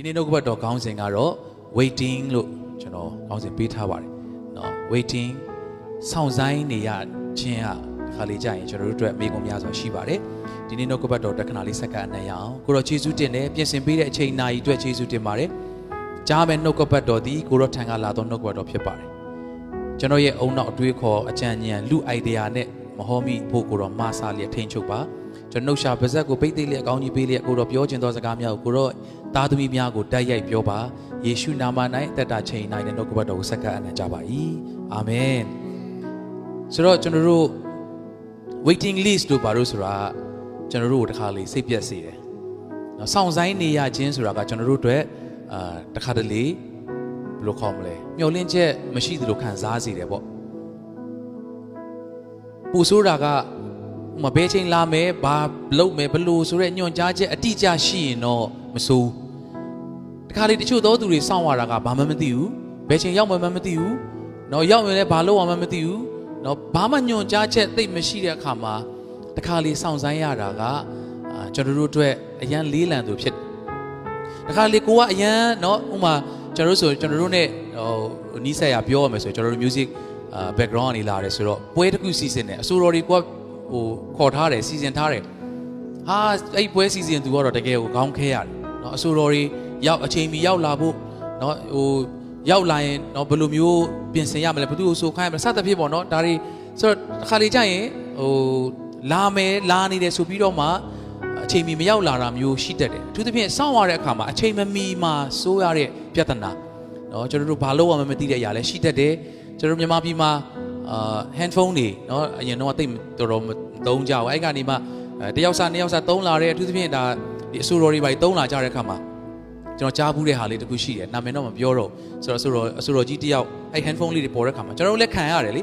ဒီနေ့နှုတ်ကပတ်တော်ခေါင်းစဉ်ကတော့ waiting လို့ကျွန်တော်ခေါင်းစဉ်ပေးထားပါတယ်เนาะ waiting စောင့်ဆိုင်းနေရခြင်းဟာခါလေးကြာရင်ကျွန်တော်တို့အတွက်မိကုံများစွာရှိပါတယ်ဒီနေ့နှုတ်ကပတ်တော်တက္ကနာလေးစက္ကန့်အနံ့ရအောင်ကိုရောယေရှုတင်တယ်ပြင်ဆင်ပေးတဲ့အချိန်နာရီအတွက်ယေရှုတင်ပါတယ်ကြားမဲ့နှုတ်ကပတ်တော်ဒီကိုရောထံကလာသောနှုတ်ကပတ်တော်ဖြစ်ပါတယ်ကျွန်တော်ရဲ့အုံနောက်အတွေးခေါ်အကြံဉာဏ်လူအိုင်ဒီယာနဲ့မဟောမိဖို့ကိုရောမဆာလျက်ထိန်ချုပ်ပါ ကျွန်တော်နှုတ်ရှာပါဇက်ကိုပိတ်သိလျက်အကောင်းကြီးပေးလျက်ကိုရောပြောခြင်းသောစကားများကိုကိုရောသားသမီးများကိုတိုက်ရိုက်ပြောပါယေရှုနာမ၌အသက်တာချိန်၌နှုတ်ကပတ်တော်ကိုစက္ကန့်အနံ့ကြပါ၏အာမင်ဆိုတော့ကျွန်တော်တို့ waiting list တို့ဘာလို့ဆိုတာကျွန်တော်တို့တခါလေစိတ်ပြက်စေတယ်။နော်စောင့်ဆိုင်နေရခြင်းဆိုတာကကျွန်တော်တို့အတွက်အာတခါတလေဘယ်လိုခေါ်မလဲမျောလင့်ချက်မရှိသလိုခံစားစေတယ်ပေါ့။ပူဆိုးတာက မဘဲချိန်လာမယ်ဘာလုပ်မယ်ဘလို့ဆိုတဲ့ညွန်ကြားချက်အတိအကျရှိရင်တော့မစိုးတခါလေတချို့သောသူတွေစောင့်ရတာကဘာမှမသိဘူးဘယ်ချိန်ရောက်မှမသိဘူးနော်ရောက်ရင်လည်းဘာလုပ်အောင်မှမသိဘူးနော်ဘာမှညွန်ကြားချက်သိမရှိတဲ့အခါမှာတခါလေစောင့်ဆိုင်းရတာကကျွန်တော်တို့အတွက်အရန်လေးလံသူဖြစ်တခါလေကိုကအရန်နော်ဥမာကျွန်တော်တို့ဆိုကျွန်တော်တို့နဲ့ဟိုနီးစပ်ရပြောရမယ်ဆိုကျွန်တော်တို့ music background အနေလာတယ်ဆိုတော့ပွဲတစ်ခုစီစဉ်တယ်အစိုးရတွေကိုက ဟိုခေါ်ထားတယ်စီစဉ်ထားတယ်ဟာအဲ့ပွဲစီစဉ်သူကတော့တကယ်ကိုခေါင်းခဲရတယ်เนาะအဆိုတော်တွေရောက်အချိန်မီရောက်လာဖို့เนาะဟိုရောက်လာရင်เนาะဘယ်လိုမျိုးပြင်ဆင်ရမလဲဘယ်သူကိုဆိုခိုင်းရမလဲစသဖြင့်ပေါ့เนาะဒါတွေဆိုတော့တစ်ခါလေကြာရင်ဟိုလာမယ်လာနေတယ်ဆိုပြီးတော့မှအချိန်မီမရောက်လာတာမျိုးရှိတတ်တယ်အထူးသဖြင့်စောင့်ရတဲ့အခါမှာအချိန်မမီမှာစိုးရတဲ့ပြဿနာเนาะကျွန်တော်တို့ဘာလို့မှမသိတဲ့အရာလဲရှိတတ်တယ်ကျွန်တော်မြန်မာပြည်မှာ အာ handphone တွေเนาะအရင်တော့တိတ်တော်တော်မသုံးကြဘူးအဲ့ကနေမှတယောက်စားနှစ်ယောက်စားသုံးလာတဲ့အထူးသဖြင့်ဒါဒီအဆိုတော်တွေပါသုံးလာကြတဲ့အခါမှာကျွန်တော်ကြားဘူးတဲ့ဟာလေးတခုရှိတယ်နာမည်တော့မပြောတော့ဆိုတော့အဆိုတော်အဆိုတော်ကြီးတယောက်အဲ့ handphone လေးတွေပေါ်တဲ့အခါမှာကျွန်တော်တို့လည်းခံရတယ်လေ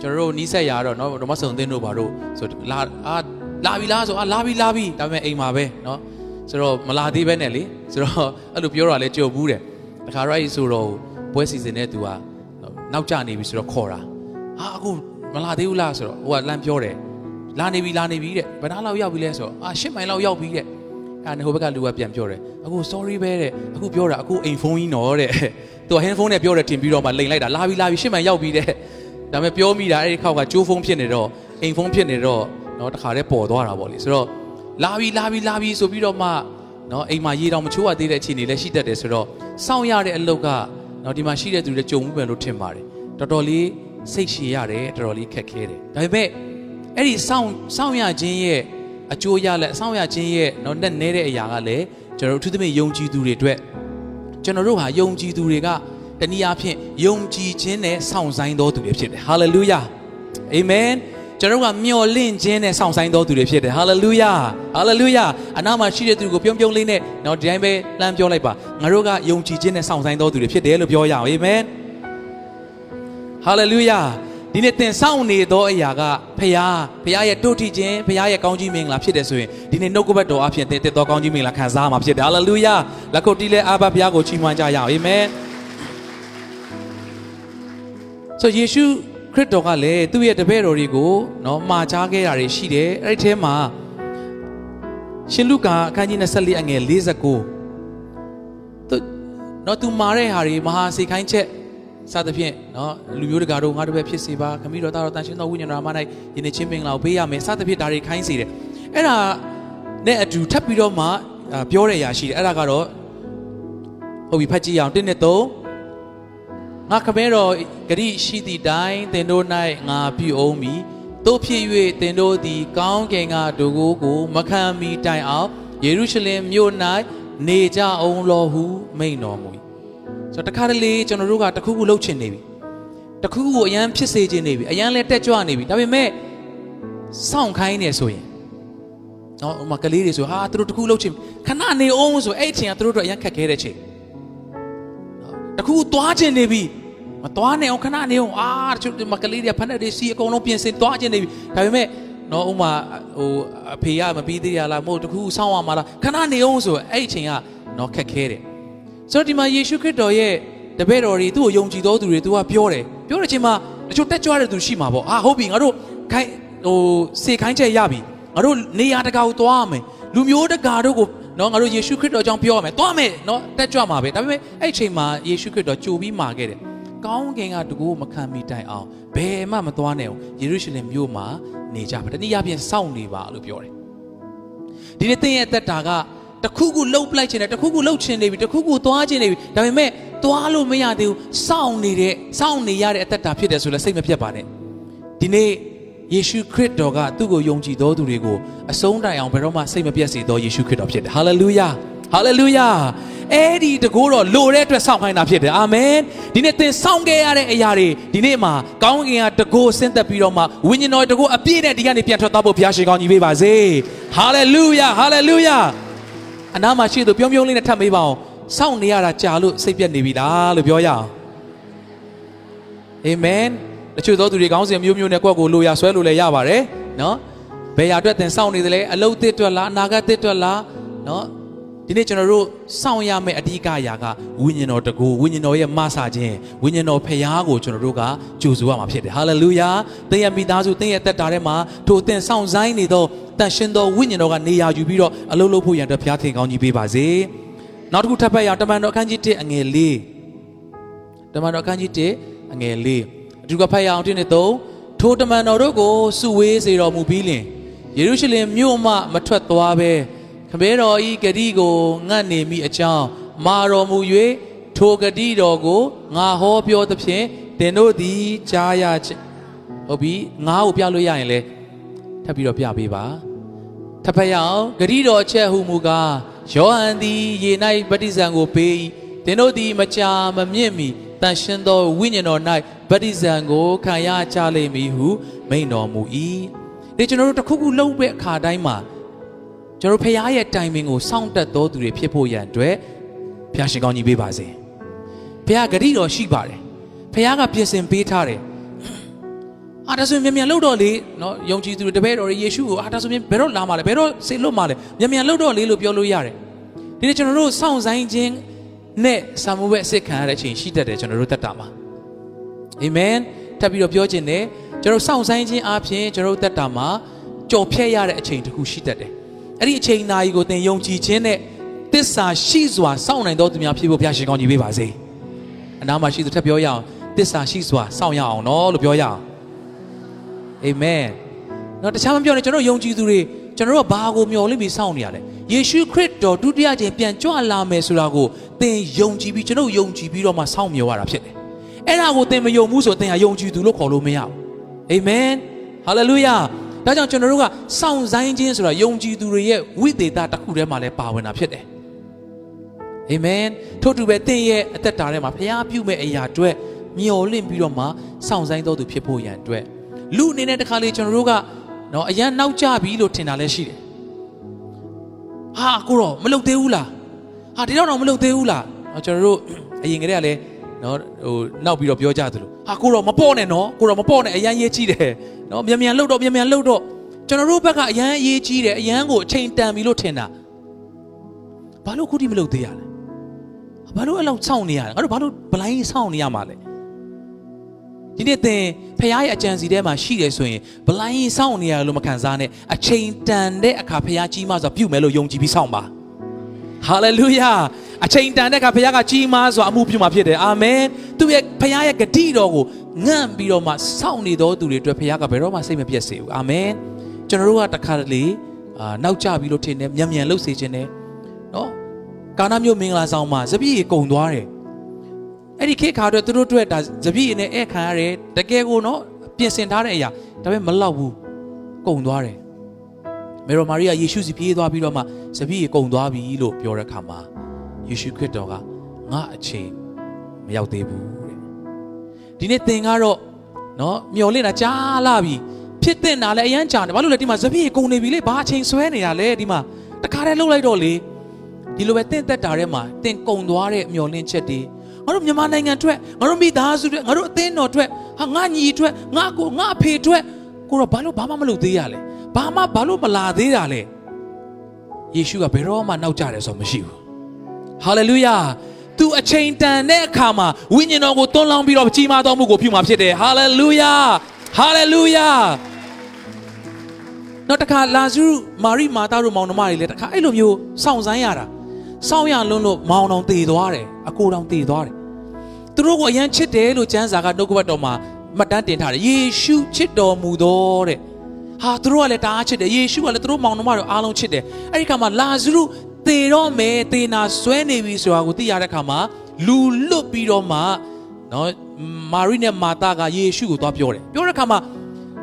ကျွန်တော်တို့နီးစက်ရတော့เนาะဓမ္မစုံသင်းတို့ဘာတို့ဆိုလာအာလာပြီလားဆိုအာလာပြီလာပြီဒါပေမဲ့အိမ်မှာပဲเนาะဆိုတော့မလာသေးပဲနဲ့လေဆိုတော့အဲ့လိုပြောတာလဲကြုံဘူးတယ်တခါရိုက်ဆိုတော့ပွဲစီစဉ်တဲ့သူကနောက်ကျနေပြီဆိုတော့ခေါ်တာ ဟာအခုမလာသေးဘူးလားဆိုတော့ဟိုကလမ်းပြောတယ်လာနေပြီလာနေပြီတဲ့ဘယ်နာလောက်ရောက်ပြီလဲဆိုတော့အာ၈မိုင်လောက်ရောက်ပြီတဲ့အဲ့ဟိုဘက်ကလူကပြန်ပြောတယ်အခု sorry ပဲတဲ့အခုပြောတာအခုအိမ်ဖုန်းကြီးနော်တဲ့သူက handphone နဲ့ပြောတယ်တင်ပြီးတော့မှလိန်လိုက်တာလာပြီလာပြီ၈မိုင်ရောက်ပြီတဲ့ဒါပေမဲ့ပြောမိတာအဲ့ဒီခေါက်ကကျိုးဖုန်းဖြစ်နေတော့အိမ်ဖုန်းဖြစ်နေတော့နော်တခါတည်းပေါ်သွားတာပေါ့လေဆိုတော့လာပြီလာပြီလာပြီဆိုပြီးတော့မှနော်အိမ်မှာရေတောင်မချိုးရသေးတဲ့အခြေအနေလည်းရှိတတ်တယ်ဆိုတော့စောင့်ရတဲ့အလုပ်ကနော်ဒီမှာရှိတဲ့သူတွေကြုံမှုပဲလို့ထင်ပါတယ်တော်တော်လေး စိတ်ရှည်ရတယ်တော်တော်လေးခက်ခဲတယ်ဒါပေမဲ့အဲ့ဒီစောင့်စောင့်ရခြင်းရဲ့အကျိုးရလက်စောင့်ရခြင်းရဲ့တော့နဲ့နဲတဲ့အရာကလည်းကျွန်တော်တို့အထူးသဖြင့်ယုံကြည်သူတွေအတွက်ကျွန်တော်တို့ဟာယုံကြည်သူတွေကတနည်းအားဖြင့်ယုံကြည်ခြင်းနဲ့စောင့်ဆိုင်သောသူတွေဖြစ်တယ်ဟာလေလုယာအာမင်ကျွန်တော်ကမျော်လင့်ခြင်းနဲ့ဆောင်ဆိုင်တော်သူတွေဖြစ်တယ်ဟာလေလုယာဟာလေလုယာအနာမှာရှိတဲ့သူကိုပြုံးပြုံးလေးနဲ့တော့ဒီတိုင်းပဲလှမ်းပြောလိုက်ပါငါတို့ကယုံကြည်ခြင်းနဲ့ဆောင်ဆိုင်တော်သူတွေဖြစ်တယ်လို့ပြောရအောင်အာမင် ဟာလေလုယာဒီနေ့သင်စောင့်နေသောအရာကဖခင်ဖခင်ရဲ့တို့ထခြင်းဖခင်ရဲ့ကောင်းကြီးမင်္ဂလာဖြစ်တယ်ဆိုရင်ဒီနေ့နှုတ်ကပတ်တော်အဖြစ်သင်တက်သောကောင်းကြီးမင်္ဂလာခံစားမှာဖြစ်တယ်ဟာလေလုယာလက်ခုပ်တီးလဲအာဘဖခင်ကိုချီးမွမ်းကြရအောင်အာမင်ဆိုယေရှုခရစ်တော်ကလည်းသူ့ရဲ့တပည့်တော်တွေကိုနော်မှာချားခဲ့တာတွေရှိတယ်အဲ့ဒီထဲမှာရှင်လုကာအခန်းကြီး24အငယ်49သူနော်သူမာတဲ့ဟာတွေမဟာစေခိုင်းချက် စသဖြင့်နော်လူမျိုးတကာတို့ငါတို့ပဲဖြစ်စေပါခမည်းတော်သားတော်တန်ရှင်တော်ဝိညာဉ်တော်မ၌ယနေ့ချင်းမင်္ဂလာကိုပေးရမယ်စသဖြင့်ဒါတွေခိုင်းစေတယ်အဲ့ဒါနဲ့အတူထပ်ပြီးတော့မှပြောတဲ့အရာရှိတယ်အဲ့ဒါကတော့ဟုတ်ပြီဖတ်ကြည့်အောင်1နဲ့3ငါခမဲတော်ဂရိရှိသည့်တိုင်သင်တို့၌ငါပြုအောင်မီတို့ဖြစ်၍သင်တို့သည် ကောင်းကင်ကဒုကိုကို မခံမီတိုင်အောင်ယေရုရှလင်မြို့၌နေကြအောင်လောဟုမိန်တော်မူ၏ ဆိုတော့တခါတလေကျွန်တော်တို့ကတခုခုလှုပ်ချင်နေပြီတခုခုကိုအရန်ဖြစ်စေချင်နေပြီအရန်လဲတက်ကြွနေပြီဒါပေမဲ့စောင့်ခိုင်းနေဆိုရင်နော်ဟိုမှာကလေးတွေဆိုဟာသူတို့တခုလှုပ်ချင်ခဏနေအောင်ဆိုအဲ့အချိန်ကသူတို့တို့အရန်ခက်ခဲတဲ့ချိန်တခုသွားခြင်းနေပြီမသွားနဲ့အောင်ခဏနေအောင်အာတချို့မကလေးတွေဖက်နဲ့တွေစီအကုန်လုံးပြင်ဆင်သွားခြင်းနေပြီဒါပေမဲ့နော်ဥမာဟိုအဖေကမပြီးသေးရလားမဟုတ်တခုစောင့်ရမှာလားခဏနေအောင်ဆိုအဲ့အချိန်ကနော်ခက်ခဲတယ် ဆိုတော့ဒီမှာယေရှုခရစ်တော်ရဲ့တပည့်တော်တွေသူ့ကိုယုံကြည်တော်သူတွေသူကပြောတယ်ပြောတဲ့အချိန်မှာတချို့တက်ကြွတဲ့သူရှိမှာပေါ့အာဟုတ်ပြီငါတို့ခိုင်းဟိုစေခိုင်းချက်ရပြီငါတို့နေရာတကာကိုသွားရမယ်လူမျိုးတကာတို့ကိုနော်ငါတို့ယေရှုခရစ်တော်အကြောင်းပြောရမယ်သွားမယ်နော်တက်ကြွမှာပဲဒါပေမဲ့အဲ့ချိန်မှာယေရှုခရစ်တော်ကြိုပြီးမာခဲ့တယ်ကောင်းကင်ကတကူမခံမိတိုင်အောင်ဘယ်မှမသွားနဲ့ယေရုရှလင်မြို့မှာနေကြပါတနည်းအားဖြင့်စောင့်နေပါလို့ပြောတယ်ဒီနေ့သင်ရဲ့အသက်တာက တခုခုလှုပ်ပလိုက်ခြင်းနဲ့တခုခုလှုပ်ခြင်းနေပြီတခုခုသွားခြင်းနေပြီဒါပေမဲ့သွားလို့မရသေးဘူးစောင့်နေတဲ့စောင့်နေရတဲ့အသက်တာဖြစ်တယ်ဆိုလဲစိတ်မပြတ်ပါနဲ့ဒီနေ့ယေရှုခရစ်တော်ကသူ့ကိုယုံကြည်သောသူတွေကိုအဆုံးတိုင်အောင်ဘယ်တော့မှစိတ်မပြတ်စေသောယေရှုခရစ်တော်ဖြစ်တယ်ဟာလေလုယာဟာလေလုယာအဲ့ဒီတကိုးတော်လိုတဲ့အတွက်စောင့်ခိုင်းတာဖြစ်တယ်အာမင်ဒီနေ့သင်စောင့်ခဲ့ရတဲ့အရာတွေဒီနေ့မှာကောင်းကင်ကတကိုးဆင်းသက်ပြီးတော့မှဝိညာဉ်တော်တကိုးအပြည့်နဲ့ဒီကနေပြန်ထွက်သွားဖို့ဘုရားရှင်ကောင်းကြီးပေးပါစေဟာလေလုယာဟာလေလုယာ အနားမှာရှိသူပြုံးပြုံးလေးနဲ့ထပ်မေးပါအောင်စောင့်နေရတာကြာလို့စိတ်ပြတ်နေပြီလားလို့ပြောရအောင်အာမင်တချို့သောသူတွေကောင်းစဉ်မျိုးမျိုးနဲ့ကိုယ့်ကိုလိုရာဆွဲလို့လည်းရပါတယ်နော်ဘယ်ရာအတွက်သင်စောင့်နေသလဲအလုတ်သစ်အတွက်လားအနာဂတ်သစ်အတွက်လားနော် ဒီနေ့ကျွန်တော်တို့စောင့်ရမယ့်အဓိကအရာကဝိညာဉ်တော်တကူဝိညာဉ်တော်ရဲ့မဆာခြင်းဝိညာဉ်တော်ဖခင်ကိုကျွန်တော်တို့ကကြိုဆိုရမှာဖြစ်တယ်ဟာလေလုယာသင်ရဲ့မိသားစုသင်ရဲ့တက်တာထဲမှာထိုသင်စောင့်ဆိုင်နေသောတန်ရှင်သောဝိညာဉ်တော်ကနေရာယူပြီးတော့အလုံးလုံးဖို့ရန်အတွက်ဘုရားသခင်ကောင်းကြီးပေးပါစေနောက်တစ်ခုထပ်ဖတ်ရအောင်တမန်တော်အခန်းကြီး1အငယ်၄တမန်တော်အခန်းကြီး1အငယ်၄အတူကဖတ်ရအောင်တင်းနဲ့သုံးထိုတမန်တော်တို့ကိုစုဝေးစေတော်မူပြီးလင်ယေရုရှလင်မြို့မှမထွက်သွားဘဲ ခမဲတော်ဤဂတိကိုငတ်နေမိအကြောင်းမာတော်မူ၍ထိုဂတိတော်ကိုငါဟောပြောသဖြင့်သင်တို့သည်ကြားရခြင်းဟုတ်ပြီငါ့ကိုပြလို့ရရင်လဲထပ်ပြီးတော့ပြပေးပါထပ်ဖတ်ရအောင်ဂတိတော်ချက်ဟုမူကားယောဟန်သည်ရေ၌ဗတ္တိဇံကိုပေး၏သင်တို့သည်မကြာမမြင့်မီတန်ရှင်သောဝိညာဉ်တော်၌ဗတ္တိဇံကိုခံရကြလိမ့်မည်ဟုမိန့်တော်မူ၏ဒီကျွန်တော်တို့တစ်ခုခုလုပ်တဲ့အခါတိုင်းမှာ ကျွန်တော်ဖခင်ရဲ့တိုင်ပင်ကိုစောင့်တက်တော်သူတွေဖြစ်ဖို့ရန်အတွက်ဖခင်ရှင်ကောင်းကြီးပေးပါစေဖခင်ဂတိတော်ရှိပါတယ်ဖခင်ကပြင်ဆင်ပေးထားတယ်အာဒါဆိုရင်မြန်မြန်လှုပ်တော့လေနော်ယုံကြည်သူတွေတပည့်တော်တွေယေရှုကိုအာဒါဆိုရင်ဘယ်တော့လာမှာလဲဘယ်တော့ဆေလွတ်မှာလဲမြန်မြန်လှုပ်တော့လေလို့ပြောလို့ရတယ်ဒီနေ့ကျွန်တော်တို့စောင့်ဆိုင်ခြင်းနဲ့ဆာမူဝဲအစ်ခံရတဲ့အချိန်ရှိတတ်တယ်ကျွန်တော်တို့တက်တာမှာအာမင်ထပ်ပြီးတော့ပြောခြင်းနဲ့ကျွန်တော်စောင့်ဆိုင်ခြင်းအပြင်ကျွန်တော်တို့တက်တာမှာကြော်ဖြတ်ရတဲ့အချိန်တစ်ခုရှိတတ်တယ် အဲ့ဒီအချိန်နာရီကိုသင်ယုံကြည်ခြင်းနဲ့သစ္စာရှိစွာစောင့်နိုင်တော်သူများဖြစ်ဖို့ဘုရားရှင်ကောင်းကြီးပေးပါစေအနားမှာရှိသူထပ်ပြောရအောင်သစ္စာရှိစွာစောင့်ရအောင်နော်လို့ပြောရအောင်အာမင်နော်တခြားမပြောနဲ့ကျွန်တော်ယုံကြည်သူတွေကျွန်တော်တို့ဘာကိုမျှော်လင့်ပြီးစောင့်နေရလဲယေရှုခရစ်တော်ဒုတိယကျင်ပြန်ကြွလာမယ်ဆိုတာကိုသင်ယုံကြည်ပြီးကျွန်တော်ယုံကြည်ပြီးတော့မှစောင့်မျှော်ရတာဖြစ်တယ်အဲ့ဒါကိုသင်မယုံဘူးဆိုသင်ဟာယုံကြည်သူလို့ခေါ်လို့မရဘူးအာမင်ဟာလေလုယာ ဒါကြောင့်ကျွန်တော်တို့ကစောင့်ဆိုင်ခြင်းဆိုတာယုံကြည်သူတွေရဲ့ဝိသေသတစ်ခုထဲမှာလည်းပါဝင်တာဖြစ်တယ်အာမင်ထို့တူပဲသင်ရဲ့အသက်တာထဲမှာဖျားပြုမဲ့အရာအတွက်မျှော်လင့်ပြီးတော့မှစောင့်ဆိုင်တော်သူဖြစ်ဖို့ရန်အတွက်လူအနေနဲ့တခါလေကျွန်တော်တို့ကနော်အရန်နောက်ကျပြီလို့ထင်တာလည်းရှိတယ်ဟာကိုတော့မလုပ်သေးဘူးလားဟာဒီတော့တော့မလုပ်သေးဘူးလားကျွန်တော်တို့အရင်ကတည်းကလည်း နော်ဟိုနောက်ပြီးတော့ပြောကြသလိုဟာကိုတော့မပေါ့နဲ့နော်ကိုတော့မပေါ့နဲ့အရန်ရေးကြီးတယ်နော်မြန်မြန်လှုပ်တော့မြန်မြန်လှုပ်တော့ကျွန်တော်တို့ဘက်ကအရန်ရေးကြီးတယ်အရန်ကိုအချိန်တန်ပြီလို့ထင်တာဘာလို့ခုထိမလုပ်သေးရလဲဘာလို့အဲ့လောက်စောင့်နေရလဲငါတို့ဘာလို့ဘလိုင်းစောင့်နေရမှာလဲဒီနေ့သင်ဖခင်ရဲ့အကြံစီထဲမှာရှိတယ်ဆိုရင်ဘလိုင်းစောင့်နေရလို့မခံစားနဲ့အချိန်တန်တဲ့အခါဖခင်ကြီးမဆိုပြုမယ်လို့ယုံကြည်ပြီးစောင့်ပါဟာလေလုယာ အချိန်တန်တဲ့အခါဖခင်ကကြီးမားစွာအမှုပြုမှာဖြစ်တယ်အာမင်သူရဲ့ဖခင်ရဲ့ဂတိတော်ကိုငန့်ပြီးတော့မှစောင့်နေတော်သူတွေအတွက်ဖခင်ကဘယ်တော့မှစိတ်မပြတ်စေဘူးအာမင်ကျွန်တော်တို့ကတခါတလေအာနောက်ကျပြီးလို့ထင်တယ်မြန်မြန်လှုပ်စေခြင်းနဲ့နော်ကာနာမျိုးမင်္ဂလာဆောင်မှာစပြည့်ရေကုံသွားတယ်အဲ့ဒီခေတ်ခါတော့သူတို့အတွက်ဒါစပြည့်နဲ့အဲ့ခံရတယ်တကယ်ကိုနော်ပြင်ဆင်ထားတဲ့အရာဒါပေမဲ့မလောက်ဘူးကုံသွားတယ်မေရိုမာရီယာယေရှုစီပြေးသွားပြီးတော့မှစပြည့်ရေကုံသွားပြီလို့ပြောတဲ့အခါမှာ ယေရှုခရစ်တော်ကငါအချိန်မရောက်သေးဘူးတဲ့ဒီနေ့သင်ကတော့နော်မျော်လင့်တာကြားလာပြီဖြစ်တဲ့နာလဲအရန်ကြာတယ်ဘာလို့လဲဒီမှာစပြည့်ရေကုံနေပြီလေဘာအချိန်ဆွဲနေတာလဲဒီမှာတခါတည်းလှုပ်လိုက်တော့လေဒီလိုပဲတင့်သက်တာထဲမှာတင်ကုံသွားတဲ့မျော်လင့်ချက်တွေငါတို့မြန်မာနိုင်ငံအတွက်ငါတို့မိသားစုအတွက်ငါတို့အသင်းတော်အတွက်ဟာငါညီအတွက်ငါကိုငါအဖေအတွက်ကိုတော့ဘာလို့ဘာမှမလုပ်သေးရလဲဘာမှဘာလို့မလာသေးတာလဲယေရှုကဘယ်တော့မှနောက်ကျတယ်ဆိုမရှိဘူး ဟာလေလုယာသူအချိန်တန်တဲ့အခါမှာဝိညာဉ်တော်ကိုတွန်းလောင်းပြီးတော့ကြီးမားသောမှုကိုပြုမှာဖြစ်တယ်ဟာလေလုယာဟာလေလုယာနောက်တစ်ခါလာဇရုမာရိမာတာတို့မောင်နှမတွေလည်းတစ်ခါအဲ့လိုမျိုးစောင့်ဆိုင်ရတာစောင့်ရလွန်းလို့မောင်တော်တည်သွားတယ်အကိုတော်တည်သွားတယ်သူတို့ကိုအရန်ချစ်တယ်လို့ကျမ်းစာကနှုတ်ကပတ်တော်မှာမှတ်တမ်းတင်ထားတယ်ယေရှုချစ်တော်မူသောတဲ့ဟာသူတို့ကလည်းတအားချစ်တယ်ယေရှုကလည်းသူတို့မောင်နှမတို့အားလုံးချစ်တယ်အဲ့ဒီခါမှာလာဇရု သေတော့မယ်သေနာဆွဲနေပြီဆိုတာကိုသိရတဲ့ခါမှာလူလွတ်ပြီးတော့မှနော်မာရိနဲ့မာတာကယေရှုကိုသွားပြောတယ်ပြောတဲ့ခါမှာ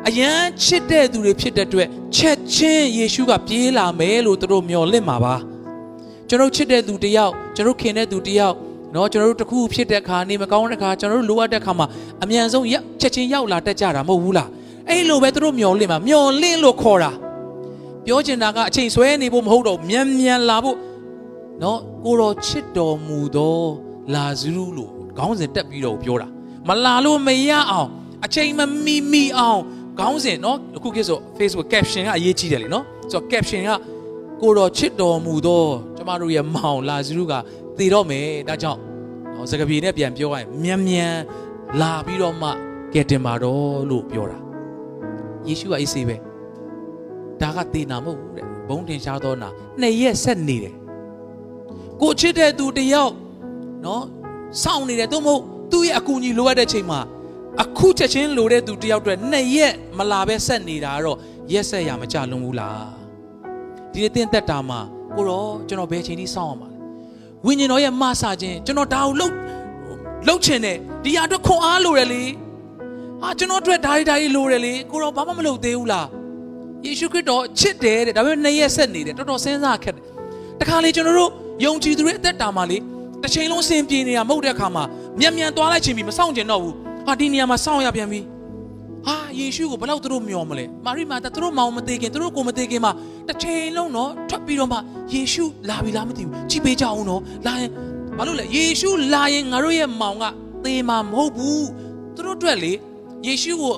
အယမ်းချစ်တဲ့သူတွေဖြစ်တဲ့အတွက်ချက်ချင်းယေရှုကပြေးလာမယ်လို့သူတို့မျှော်လင့်မှာပါကျွန်တော်ချစ်တဲ့သူတယောက်ကျွန်တော်ခင်တဲ့သူတယောက်နော်ကျွန်တော်တို့တခုဖြစ်တဲ့ခါနေမကောင်းတဲ့ခါကျွန်တော်တို့လိုအပ်တဲ့ခါမှာအမြန်ဆုံးချက်ချင်းရောက်လာတတ်ကြတာမဟုတ်ဘူးလားအဲ့လိုပဲသူတို့မျှော်လင့်မှာမျှော်လင့်လို့ခေါ်တာ ပြောချင်တာကအချိန်ဆွဲနေဖို့မဟုတ်တော့မြန်မြန်လာဖို့နော်ကိုတော်ချစ်တော်မူသောလာဇရုလို့ခေါင်းစဉ်တက်ပြီးတော့ပြောတာမလာလို့မရအောင်အချိန်မမီမီအောင်ခေါင်းစဉ်နော်အခုခေတ်ဆို Facebook caption ကအရေးကြီးတယ်လीနော်ဆိုတော့ caption ကကိုတော်ချစ်တော်မူသောကျမတို့ရဲ့မောင်လာဇရုကတည်တော့မယ်ဒါကြောင့်နော်စကားပြေနဲ့ပြန်ပြောရရင်မြန်မြန်လာပြီးတော့မှကဲတင်ပါတော့လို့ပြောတာယေရှုကအေးစေးပဲ ဒါကတည်နာမဟုတ်ဘူးတဲ့ဘုံတင်ရှားသောနာနှစ်ရက်ဆက်နေတယ်ကိုချစ်တဲ့သူတယောက်နော်စောင့်နေတယ်သို့မဟုတ်သူ့ရဲ့အကူအညီလိုအပ်တဲ့ချိန်မှာအခုချက်ချင်းလိုတဲ့သူတယောက်အတွက်နှစ်ရက်မလာပဲဆက်နေတာတော့ရက်ဆက်ရမကြလွန်ဘူးလားဒီနေ့တင်းသက်တာမှာကိုတော့ကျွန်တော်ဘယ်ချိန်ထိစောင့်ရမှာလဲဝိညာဉ်တော်ရဲ့မဆာခြင်းကျွန်တော်ဒါကိုလှုပ်လှုပ်ချင်တယ်ဒီဟာအတွက်ခွန်အားလိုတယ်လေဟာကျွန်တော်အတွက်ဒါရီဒါရီလိုတယ်လေကိုတော့ဘာမှမလုပ်သေးဘူးလား ယေရှုခရစ်တော်ချစ်တယ်တဲ့ဒါပေမဲ့နှစ်ရက်ဆက်နေတယ်တော်တော်စဉ်းစားခက်တယ်တခါလေကျွန်တော်တို့ယုံကြည်သူတွေအသက်တာမှာလေတစ်ချိန်လုံးစင်ပြေနေတာမဟုတ်တဲ့အခါမှာမြန်မြန်သွားလိုက်ခြင်းပြီးမဆောင်ကျင်တော့ဘူးဟာဒီနေရာမှာစောင့်ရပြန်ပြီဟာယေရှုကိုဘယ်လောက်သူတို့မျှော်မလဲမာရိမာတာသူတို့မောင်မသေးခင်သူတို့ကိုမသေးခင်မှာတစ်ချိန်လုံးတော့ထွက်ပြီးတော့မှယေရှုလာပြီလားမသိဘူးကြည်ပေးကြအောင်နော်လာရင်ဘာလို့လဲယေရှုလာရင်ငါတို့ရဲ့မောင်ကသေမှာမဟုတ်ဘူးသူတို့အတွက်လေယေရှုကို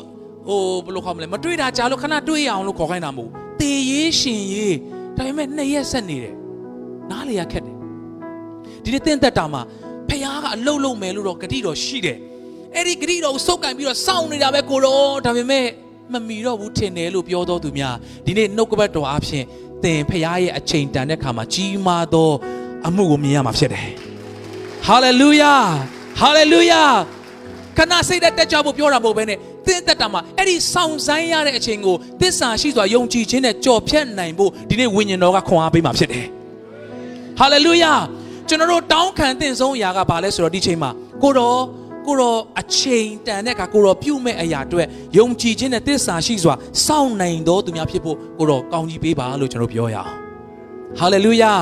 ဟိုဘယ်လိုခေါ်မလဲမတွေ့တာကြားလို့ခဏတွေ့ရအောင်လို့ခေါ်ခိုင်းတာမဟုတ်သေရေးရှင်ရေးဒါပေမဲ့နှစ်ရက်ဆက်နေတယ်နားလေရခက်တယ်ဒီနေ့တင့်သက်တာမှာဖခင်ကအလုတ်လုံးမယ်လို့တော့ဂတိတော်ရှိတယ်အဲ့ဒီဂတိတော်ကိုစုပ်ကန်ပြီးတော့စောင့်နေတာပဲကိုတော့ဒါပေမဲ့မမီတော့ဘူးထင်တယ်လို့ပြောတော်သူများဒီနေ့နှုတ်ကပတ်တော်အဖြစ်သင်ဖခင်ရဲ့အချိန်တန်တဲ့ခါမှာကြီးမားသောအမှုကိုမြင်ရမှာဖြစ်တယ်ဟာလေလုယာဟာလေလုယာခဏစိတ်သက်တက်ကြဖို့ပြောတာမဟုတ်ဘဲနဲ့ သင်သက်တာမှာအဲ့ဒီဆောင်ဆိုင်ရတဲ့အချိန်ကိုသစ္စာရှိစွာယုံကြည်ခြင်းနဲ့ကြော်ဖြတ်နိုင်ဖို့ဒီနေ့ဝိညာဉ်တော်ကခွန်အားပေးမှာဖြစ်တယ်ဟာလေလုယာကျွန်တော်တို့တောင်းခံတဲ့ဆုံးအရာကဘာလဲဆိုတော့ဒီချိန်မှာကိုတော်ကိုတော်အချိန်တန်တဲ့အခါကိုတော်ပြုမဲ့အရာအတွက်ယုံကြည်ခြင်းနဲ့သစ္စာရှိစွာစောင့်နိုင်တော်သူများဖြစ်ဖို့ကိုတော်ကောင်းကြီးပေးပါလို့ကျွန်တော်ပြောရအောင်ဟာလေလုယာ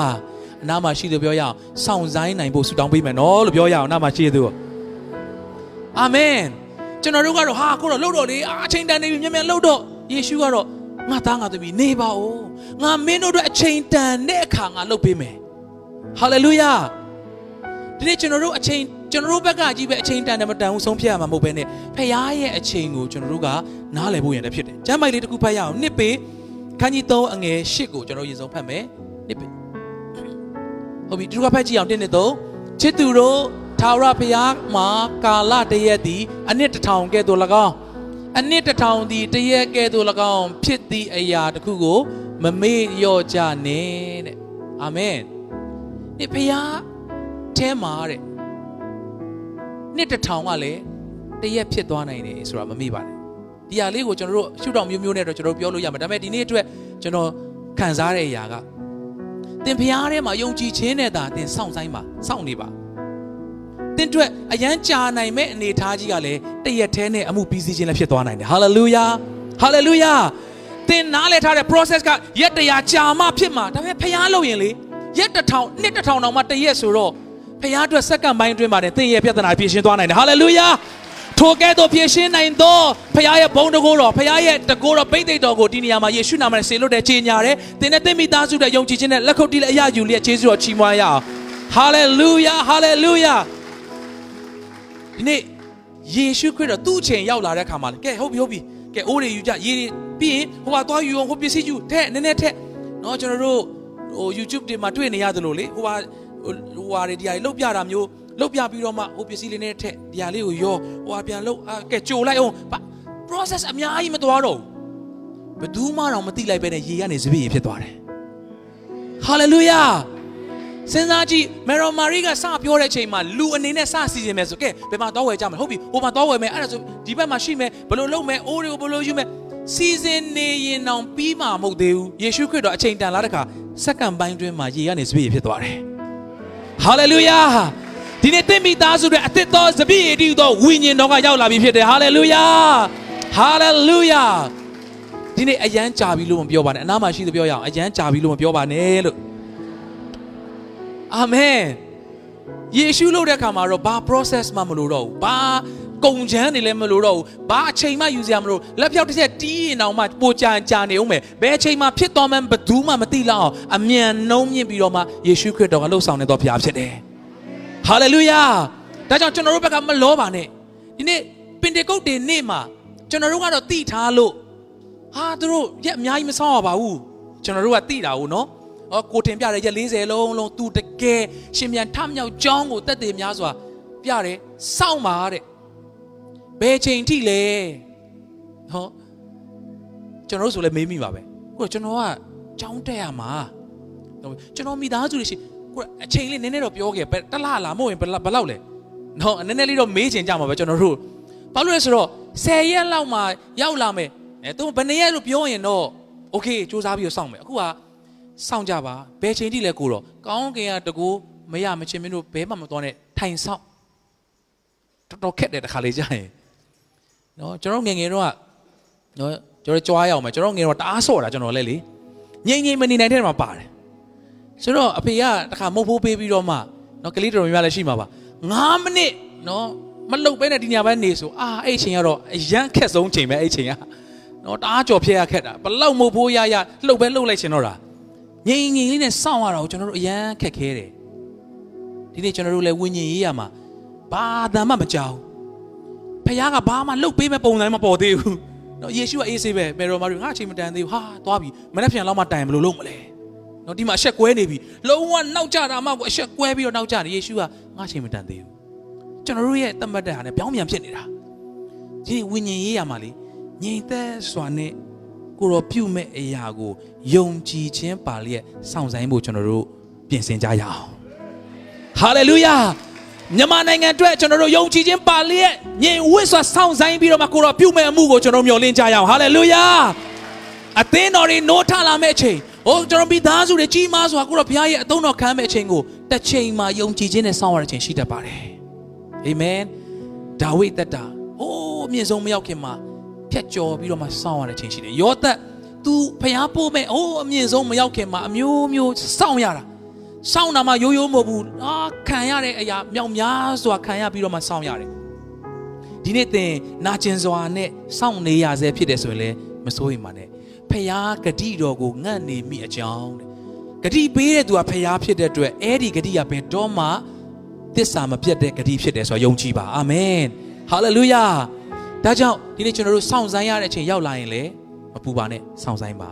အနာမရှိလို့ပြောရအောင်စောင့်ဆိုင်နိုင်ဖို့ဆုတောင်းပေးမယ်နော်လို့ပြောရအောင်အနာမရှိသူအာမင် ကျွန်တော်တို့ကတော့ဟာကိုတော်လှုပ်တော့လေအချိန်တန်နေပြီမြန်မြန်လှုပ်တော့ယေရှုကတော့ငါသားငါသမီးနေပါဦးငါမင်းတို့အတွက်အချိန်တန်တဲ့အခါငါလှုပ်ပေးမယ်ဟာလေလုယာဒီနေ့ကျွန်တော်တို့အချိန်ကျွန်တော်တို့ဘက်ကကြီးပဲအချိန်တန်တယ်မတန်ဘူးဆုံးဖြတ်ရမှာမဟုတ်ဘဲနဲ့ဖခင်ရဲ့အချိန်ကိုကျွန်တော်တို့ကနားလည်ဖို့ရတဲ့ဖြစ်တယ်။ကျမ်းပိုက်လေးတစ်ခုဖတ်ရအောင်နှစ်ပေခန်းကြီး3အငယ်8ကိုကျွန်တော်ရင်ဆုံးဖတ်မယ်။နှစ်ပေဟုတ်ပြီဒီကဖတ်ကြည့်အောင်1နှစ်3ချစ်သူတို့ ထာဝရဖခင်မှာကာလတရက်သည်အနှစ်တစ်ထောင်ကဲ့သို့၎င်းအနှစ်တစ်ထောင်သည်တရက်ကဲ့သို့၎င်းဖြစ်သည့်အရာတစ်ခုကို မမေ့လျော့ကြနဲ့တဲ့။အာမင်။ဒီဖခင်ထဲမှာတဲ့နှစ်တစ်ထောင်ကလည်းတရက်ဖြစ်သွားနိုင်တယ်ဆိုတာမမေ့ပါနဲ့ဒီဟာလေးကိုကျွန်တော်တို့ရှုထောင့်မျိုးမျိုးနဲ့တော့ကျွန်တော်တို့ပြောလို့ရမှာဒါပေမဲ့ဒီနေ့အတွက်ကျွန်တော်ခံစားတဲ့အရာကသင်ဖျားထဲမှာယုံကြည်ခြင်းနဲ့သာသင်စောင့်ဆိုင်ပါစောင့်နေပါ သင်အတွက်အရန်ကြာနိုင်မဲ့အနေအထားကြီးကလည်းတရက်ထဲနဲ့အမှုပြီးစီးခြင်းလည်းဖြစ်သွားနိုင်တယ်ဟာလေလုယာဟာလေလုယာသင်နားလည်ထားတဲ့ process ကရက်တရာကြာမှဖြစ်မှာဒါပေမဲ့ဖျားလို့ရင်လေရက်တစ်ထောင်နှစ်တစ်ထောင်တောင်မှတရက်ဆိုတော့ဖခင်အတွက်စက္ကန့်ပိုင်းအတွင်းမှာသင်ရဲ့ပြဿနာဖြေရှင်းသွားနိုင်တယ်ဟာလေလုယာထိုကဲ့သို့ဖြေရှင်းနိုင်သောဖခင်ရဲ့ဘုန်းတကိုးတော်ဖခင်ရဲ့တကိုးတော်ပိတ်သိက်တော်ကိုဒီနေရာမှာယေရှုနာမနဲ့ဆေလွတ်တဲ့ခြေညာတယ်သင်နဲ့သင်မိသားစုတဲ့ယုံကြည်ခြင်းနဲ့လက်ခုပ်တီးလက်အရယူလျက်ယေရှုတော်ချီးမွမ်းရအောင်ဟာလေလုယာဟာလေလုယာ ဒီနေ့ယေရှုခရစ်တော်သူ့အချိန်ရောက်လာတဲ့အခါမှာကဲဟုတ်ပြီဟုတ်ပြီကဲအိုးတွေယူကြရေတွေပြီးရင်ဟိုကသွားယူအောင်ဟိုပစ္စည်းယူတဲ့နည်းနည်းထက်နော်ကျွန်တော်တို့ဟို YouTube တွေမှာတွေ့နေရသလိုလေဟိုဟာဟိုဟာတွေဒီဟာတွေလုတ်ပြတာမျိုးလုတ်ပြပြီးတော့မှဟိုပစ္စည်းလေးနဲ့ထက်ဒီဟာလေးကိုရောဟိုဟာပြန်လုတ်ကဲကြိုလိုက်အောင် process အများကြီးမသွားတော့ဘူးဘယ်သူမှတော့မသိလိုက်ပဲနဲ့ရေကနေစပည့်ရေဖြစ်သွားတယ်ဟာလေလုယာ စဉ်းစားကြည့်မေရိုမာရီကစပြောတဲ့အချိန်မှာလူအနေနဲ့စစီစဉ်မယ်ဆိုကဲဘယ်မှာတော့ဝယ်ကြမလဲဟုတ်ပြီဟိုမှာတော့ဝယ်မယ်အဲ့ဒါဆိုဒီဘက်မှာရှိမယ်ဘယ်လိုလုပ်မယ်အိုးတွေကိုဘယ်လိုယူမယ်စီစဉ်နေရင်တော့ပြီးမှာမဟုတ်သေးဘူးယေရှုခရစ်တော်အချိန်တန်လာတဲ့ခါစက္ကန့်ပိုင်းတွင်းမှာရေကနေစပည့်ရေဖြစ်သွားတယ်ဟာလေလုယာဒီနေ့တင့်မိသားစုတွေအသစ်သောစပည့်ရည်တည်သောဝိညာဉ်တော်ကရောက်လာပြီဖြစ်တယ်ဟာလေလုယာဟာလေလုယာဒီနေ့အယမ်းကြာပြီလို့မပြောပါနဲ့အနားမှာရှိသူပြောရအောင်အယမ်းကြာပြီလို့မပြောပါနဲ့လို့ အာမင်ယေရှုလို့တဲ့အခါမှာတော့ဘာ process မှမလိုတော့ဘူးဘာကုံချမ်းနေလည်းမလိုတော့ဘူးဘာအချိန်မှယူစရာမလိုလက်ဖြောက်တစ်ချက်တီးရင်အောင်မှပိုကြံကြာနေအောင်မယ်ဘယ်အချိန်မှဖြစ်တော်မှဘယ်သူမှမသိလောက်အောင်အမြန်နှုံးမြင့်ပြီးတော့မှယေရှုခရစ်တော်ကလှုပ်ဆောင်နေတော်ဖရားဖြစ်တယ်ဟာလေလုယာဒါကြောင့်ကျွန်တော်တို့ဘက်ကမလောပါနဲ့ဒီနေ့ပင်တေကုတ်တေနေ့မှာကျွန်တော်တို့ကတော့တိထားလို့ဟာသူတို့ရက်အများကြီးမဆောင်ရပါဘူးကျွန်တော်တို့ကတိတာဘူးနော် ။ဟောကိုတင်ပြတဲ့ရက်40လုံးလုံးသူတကယ်ရှင်မြန်ထမြောက်ကြောင်းကိုတက်တည်များစွာပြတယ်စောင့်ပါတဲ့။ဘယ်ချိန်ထိလဲ။ဟောကျွန်တော်တို့ဆိုလည်းမေးမိပါပဲ။ကိုကျွန်တော်ကကြောင်းတက်ရမှာ။ကျွန်တော်မိသားစုတွေရှိကိုအချိန်လေးနည်းနည်းတော့ပြောခဲ့ပဲတလားလားမဟုတ်ရင်ဘယ်လောက်လဲ။နော်နည်းနည်းလေးတော့မေးချင်ကြမှာပဲကျွန်တော်တို့ဘာလို့လဲဆိုတော့10ရက်လောက်မှရောက်လာမယ်အဲသူဘယ်နှစ်ရက်လို့ပြောရင်တော့ okay စူးစမ်းပြီးတော့စောင့်မယ်အခုက စောင့်ကြပါဘယ်ချိန်ထိလဲကိုတော့ကောင်းကင်ကတကူမရမချင်းမင်းတို့ဘဲမှမတော်နဲ့ထိုင်ဆောင်တော်တော်ခက်တယ်တခါလေကြာရင်နော်ကျွန်တော်ငယ်ငယ်တော့နော်ကျွန်တော်ကြွားရအောင်မယ်ကျွန်တော်ငယ်တော့တအားဆော့တာကျွန်တော်လည်းလေငိမ့်ငိမ့်မနေနိုင်တဲ့မှာပါတယ်ဆိုတော့အဖေကတခါမုတ်ဖိုးပေးပြီးတော့မှနော်ကလေးတော်များလည်းရှိမှာပါ9မိနစ်နော်မလုတ်ပဲနဲ့ဒီညပိုင်းနေဆိုအာအဲ့ချိန်ကတော့အရန်ခက်ဆုံးချိန်ပဲအဲ့ချိန်ကနော်တအားကြော်ဖျက်ရခက်တာဘလောက်မုတ်ဖိုးရရလှုပ်ပဲလှုပ်လိုက်ချင်တော့တာ ငိမ့်ငိမ့်လေးနဲ့စောင့်ရတာကိုကျွန်တော်တို့အရန်ခက်ခဲတယ်ဒီနေ့ကျွန်တော်တို့လည်းဝิญဉ်ရေးရမှာဘာသာမှမကြောက်ဖခင်ကဘာမှလှုပ်ပေးမဲ့ပုံစံမပေါ်သေးဘူးနော်ယေရှုကအေးဆေးပဲမေရောမာရီငါအချိန်မတန်သေးဘူးဟာသွားပြီမနေ့ပြန်လောက်မှတိုင်ဘယ်လိုလုပ်မလဲနော်ဒီမှာအဆက်ကွဲနေပြီလုံးဝနောက်ကျတာမှကိုအဆက်ကွဲပြီးတော့နောက်ကျတယ်ယေရှုကငါအချိန်မတန်သေးဘူးကျွန်တော်တို့ရဲ့တတ်မှတ်တဲ့ဟာနဲ့ပြောင်းပြန်ဖြစ်နေတာဒီဝิญဉ်ရေးရမှာလေငြိမ်သက်စွာနဲ့ ကိုရောပြုမဲ့အရာကိုယုံကြည်ခြင်းပါလျက်စောင့်ဆိုင်ဖို့ကျွန်တော်တို့ပြင်ဆင်ကြရအောင်ဟာလေလုယာမြန်မာနိုင်ငံအတွက်ကျွန်တော်တို့ယုံကြည်ခြင်းပါလျက်ညင်ဝစ်စွာစောင့်ဆိုင်ပြီးတော့မှကိုရောပြုမဲ့အမှုကိုကျွန်တော်မျှော်လင့်ကြရအောင်ဟာလေလုယာအသင်းတော်တွေနိုးထလာမဲ့အချိန်ဟိုကျွန်တော်မိသားစုတွေကြီးမားစွာကိုရောဘုရားရဲ့အသုံးတော်ခံမဲ့အချိန်ကိုတစ်ချိန်မှာယုံကြည်ခြင်းနဲ့စောင့်ရတဲ့အချိန်ရှိတတ်ပါတယ်အာမင်ဒါဝိဒ်သက်တာဟိုးအမြင့်ဆုံးမရောက်ခင်မှာ ဖြတ်ကျော်ပြီးတော့မှစောင့်ရတဲ့အချိန်ရှိတယ်ယောသက် तू ဖျားပို့မဲ့ဟိုးအမြင့်ဆုံးမရောက်ခင်မှာအမျိုးမျိုးစောင့်ရတာစောင့်တာမှရိုးရိုးမဟုတ်ဘူးအာခံရတဲ့အရာမြောက်များစွာခံရပြီးတော့မှစောင့်ရတယ်ဒီနေ့သင်နာကျင်စွာနဲ့စောင့်နေရဆဲဖြစ်တယ်ဆိုရင်လည်းမစိုးရိမ်ပါနဲ့ဖျားဂတိတော်ကိုငတ်နေမိအကြောင်းတဲ့ဂတိပေးတဲ့သူကဖျားဖြစ်တဲ့အတွက်အဲ့ဒီဂတိကဘယ်တော့မှသစ္စာမပြတ်တဲ့ဂတိဖြစ်တယ်ဆိုတာယုံကြည်ပါအာမင်ဟာလေလုယာ ဒါကြောင့်ဒီနေ့ကျွန်တော်တို့စောင့်ဆိုင်ရတဲ့အချိန်ရောက်လာရင်လေမပူပါနဲ့စောင့်ဆိုင်ပါ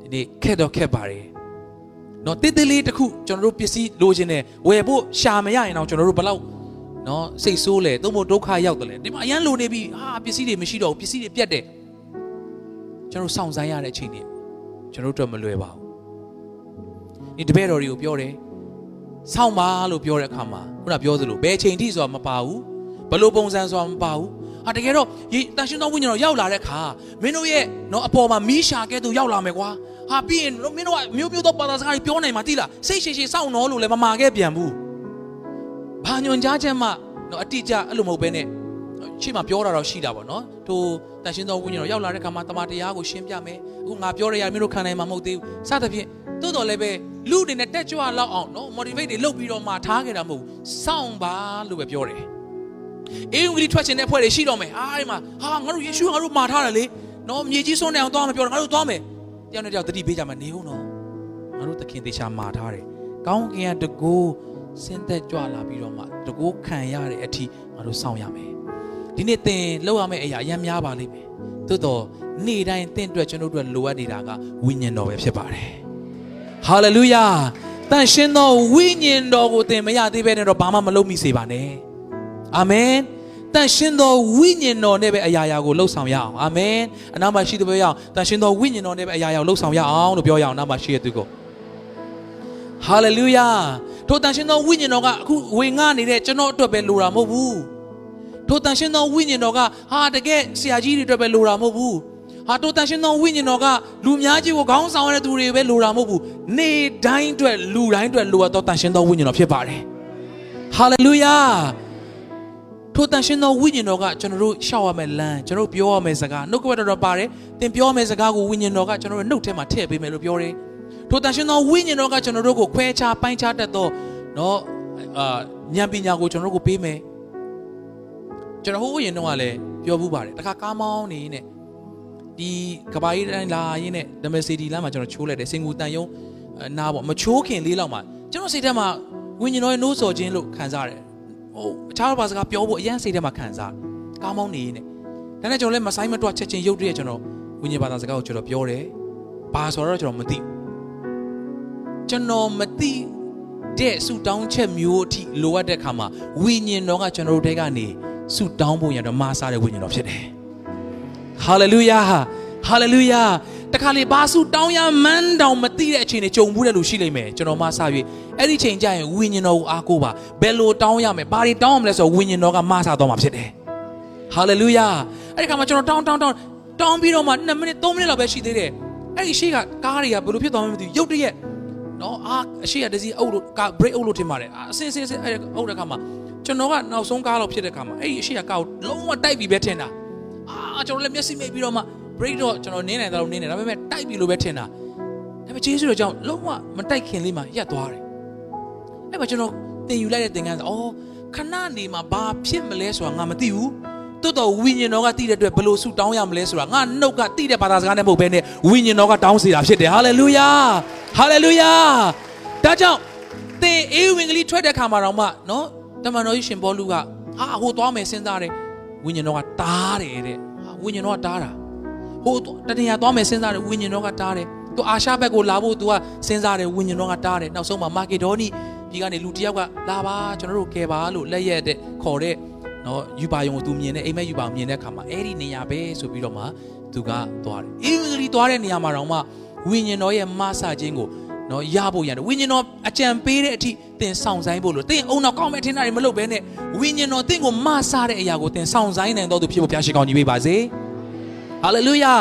ဒီနေ့ခက်တော့ခက်ပါတယ်နော်တိတိလေးတစ်ခုကျွန်တော်တို့ပစ္စည်းလိုချင်တယ်ဝယ်ဖို့ရှာမရရင်တော့ကျွန်တော်တို့ဘယ်လောက်နော်စိတ်ဆိုးလဲသို့မဟုတ်ဒုက္ခရောက်တယ်လေဒီမှာအရန်လိုနေပြီဟာပစ္စည်းတွေမရှိတော့ဘူးပစ္စည်းတွေပြတ်တယ်ကျွန်တော်စောင့်ဆိုင်ရတဲ့အချိန်တွေကျွန်တော်တို့မလွယ်ပါဘူးဒီတပည့်တော်တွေကိုပြောတယ်စောင့်ပါလို့ပြောတဲ့အခါမှာခုနပြောသလိုဘယ်ချိန်ထိဆိုတာမပါဘူးဘယ်လိုပုံစံဆိုတာမပါဘူး ဟာတကယ်တော့ရေတန်ရှင်သောဝိညာဉ်တော်ရောက်လာတဲ့အခါမင်းတို့ရဲ့နော်အပေါ်မှာမီးရှာကဲသူရောက်လာမယ်ကွာဟာပြီးရင်မင်းတို့ကမျိုးမျိုးသောဘာသာစကားတွေပြောနိုင်မှာတိလားစိတ်ရှည်ရှည်စောင့်နော်လို့လည်းမမာခဲ့ပြန်ဘူးဘာညွန်ကြားချက်မှနော်အတိအကျအဲ့လိုမဟုတ်ဘဲနဲ့ရှေ့မှာပြောတာတော့ရှိတာပေါ့နော်ထိုတန်ရှင်သောဝိညာဉ်တော်ရောက်လာတဲ့အခါမှာတမန်တရားကိုရှင်းပြမယ်အခုငါပြောရရမင်းတို့ခံနိုင်မှာမဟုတ်သေးဘူးစသဖြင့်တိုးတော်လည်းပဲလူတွေနဲ့တက်ကြွလောက်အောင်နော် motivate တွေလုပ်ပြီးတော့မှထားခဲ့တာမဟုတ်စောင့်ပါလို့ပဲပြောတယ် အေးဝင်ကြီးထွက်ချင်တဲ့ဖွဲ့တွေရှိတော့မယ်အားဒီမှာဟာငါတို့ယေရှုငါတို့မှာထားတယ်လေနော်မြေကြီးစွန်းနေအောင်သွားမပြောတော့ငါတို့သွားမယ်တယောက်နဲ့တယောက်တတိပေးကြမှာနေဦးနော်ငါတို့သခင်သေချာမှာထားတယ်ကောင်းကင်ကတကူစင်သက်ကြွလာပြီးတော့မှတကူခံရတဲ့အထိငါတို့စောင့်ရမယ်ဒီနေ့သင်လောက်ရမယ့်အရာအများများပါလိမ့်မယ်သို့တော့နေ့တိုင်းသင်အတွက်ကျွန်တော်တို့လိုအပ်နေတာကဝိညာဉ်တော်ပဲဖြစ်ပါတယ်ဟာလေလုယာတန်ရှင်သောဝိညာဉ်တော်ကိုသင်မရသေးဘဲနဲ့တော့ဘာမှမလုပ်မိစေပါနဲ့ အာမင်တန်ရှင်သောဝိညာဉ်တော်နဲ့ပဲအရာရာကိုလှုပ်ဆောင်ရအောင်အာမင်အနာမရှိတဲ့ဘက်ရအောင်တန်ရှင်သောဝိညာဉ်တော်နဲ့ပဲအရာရာကိုလှုပ်ဆောင်ရအောင်လို့ပြောရအောင်အနာမရှိတဲ့သူကိုဟာလေလုယာထိုတန်ရှင်သောဝိညာဉ်တော်ကအခုဝင်ငှနေတဲ့ကျွန်တော်အတွက်ပဲလိုတာမဟုတ်ဘူးထိုတန်ရှင်သောဝိညာဉ်တော်ကဟာတကယ်ဆရာကြီးတွေအတွက်ပဲလိုတာမဟုတ်ဘူးဟာထိုတန်ရှင်သောဝိညာဉ်တော်ကလူများကြီးကိုခေါင်းဆောင်ရတဲ့သူတွေပဲလိုတာမဟုတ်ဘူးနေတိုင်းအတွက်လူတိုင်းအတွက်လိုအပ်သောတန်ရှင်သောဝိညာဉ်တော်ဖြစ်ပါတယ်ဟာလေလုယာ ထိုတန်ရှင်သောဝိညာဉ်တော်ကကျွန်တော်တို့ရှောက်ရမယ်လမ်းကျွန်တော်တို့ပြောရမယ်စကားနှုတ်ကပတ်တော်ပါတယ်သင်ပြောရမယ်စကားကိုဝိညာဉ်တော်ကကျွန်တော်တို့နှုတ်ထဲမှာထည့်ပေးမယ်လို့ပြောတယ်ထိုတန်ရှင်သောဝိညာဉ်တော်ကကျွန်တော်တို့ကိုခွဲခြားပိုင်းခြားတတ်သောเนาะအာဉာဏ်ပညာကိုကျွန်တော်တို့ကိုပေးမယ်ကျွန်တော်ဟိုးရင်တော့ကလည်းပြောဘူးပါတယ်တခါကားမောင်းနေနေဒီကဘာကြီးတိုင်းလာရင်းနဲ့ဒမစီတီလမ်းမှာကျွန်တော်ချိုးလိုက်တယ်စင်ကူတန်ယုံနားပေါ့မချိုးခင်လေးလောက်မှာကျွန်တော်စိတ်ထဲမှာဝိညာဉ်တော်ရဲ့နိုးစော်ခြင်းလို့ခံစားရတယ် ဟိုအခြားဘာစကားပြောဖို့အရင်စိတ်ထဲမှာခံစားကားမောင်းနေနေဒါနဲ့ကျွန်တော်လည်းမဆိုင်မတွချက်ချင်းရုပ်တရက်ကျွန်တော်ဝိညာဉ်ဘာသာစကားကိုကျွန်တော်ပြောတယ်ဘာဆိုတော့ကျွန်တော်မသိကျွန်တော်မသိတဲ့ဆူတောင်းချက်မျိုးအထိလိုအပ်တဲ့ခါမှာဝိညာဉ်တော်ကကျွန်တော်တို့တဲကနေဆူတောင်းဖို့ရတော့မာစားတဲ့ဝိညာဉ်တော်ဖြစ်တယ်ဟာလေလုယာဟာလေလုယာ တခါလေဘာစုတောင်းရမန်းတောင်မသိတဲ့အချိန်တွေကြုံဘူးတဲ့လူရှိလိမ့်မယ်ကျွန်တော်မှစ၍အဲ့ဒီချိန်ကျရင်ဝိညာဉ်တော်ကိုအားကိုးပါဘယ်လိုတောင်းရမလဲဘာတွေတောင်းရမလဲဆိုတော့ဝိညာဉ်တော်ကမဆာတော့မှာဖြစ်တယ်ဟာလေလုယာအဲ့ဒီခါမှာကျွန်တော်တောင်းတောင်းတောင်းတောင်းပြီးတော့မှ2မိနစ်3မိနစ်လောက်ပဲရှိသေးတယ်အဲ့ဒီရှေ့ကကားတွေကဘယ်လိုဖြစ်သွားမှမသိဘူးရုတ်တရက်နော်အာအရှိရတစီအုပ်လို့ကာ break အုပ်လို့ထင်ပါတယ်အစင်းစင်းစင်းအဲ့အုပ်တဲ့ခါမှာကျွန်တော်ကနောက်ဆုံးကားလောက်ဖြစ်တဲ့ခါမှာအဲ့ဒီအရှိရကားကိုလုံးဝတိုက်ပြီးပဲထင်တာအာကျွန်တော်လည်းမျက်စိမိတ်ပြီးတော့မှ break တော့ကျွန်တော်နင်းနိုင်တယ်လို့နင်းတယ်ဒါပေမဲ့တိုက်ပြီလို့ပဲထင်တာဒါပေမဲ့ဂျေဆုတော်ကြောင့်လုံးဝမတိုက်ခင်လေးမှာရက်သွားတယ်အဲ့မှာကျွန်တော်သင်ယူလိုက်တဲ့သင်ခန်းဆိုအော်ခဏနေမှာဘာဖြစ်မလဲဆိုတာငါမသိဘူးတိုးတော့ဝိညာဉ်တော်ကသိတဲ့အတွက်ဘယ်လိုဆုတောင်းရမလဲဆိုတာငါနှုတ်ကသိတဲ့ဘာသာစကားနဲ့မဟုတ်ဘဲနဲ့ဝိညာဉ်တော်ကတောင်းစီတာဖြစ်တယ်ဟာလေလုယာဟာလေလုယာဒါကြောင့်သင်အေးဝင်ကလေးထွက်တဲ့ခါမှာတော့မှနော်တမန်တော်ကြီးရှင်ဘောလူကဟာဟိုသွားမယ်စဉ်းစားတယ်ဝိညာဉ်တော်ကတားတယ်တဲ့ဝိညာဉ်တော်ကတားတာ ဟိုတနေရာသွားမယ်စဉ်းစားတယ်ဝိညာဉ်တော်ကတားတယ်သူအာရှဘက်ကိုလာဖို့ तू ကစဉ်းစားတယ်ဝိညာဉ်တော်ကတားတယ်နောက်ဆုံးမှာမာကေဒေါနီဒီကနေလူတယောက်ကလာပါကျွန်တော်တို့ကယ်ပါလို့လက်ရက်တဲ့ခေါ်တဲ့နော်ယူပါယုံကို तू မြင်တဲ့အိမ်မက်ယူပါမြင်တဲ့အခါမှာအဲ့ဒီနေရာပဲဆိုပြီးတော့မှ तू ကသွားတယ်အင်္ဂလိပ်သွားတဲ့နေရာမှာတော့မှဝိညာဉ်တော်ရဲ့မဆခြင်းကိုနော်ရဖို့ရတယ်ဝိညာဉ်တော်အကြံပေးတဲ့အထိသင်ဆောင်ဆိုင်ဖို့လို့သင်အုံနောက်ကောင်းမဲ့ထင်တာတွေမလုပ်ဘဲနဲ့ဝိညာဉ်တော်သင်ကိုမဆတဲ့အရာကိုသင်ဆောင်ဆိုင်နိုင်တော်သူဖြစ်ဖို့ဘုရားရှိခိုးကြီးပေးပါစေ။ ဟာလေလုယာ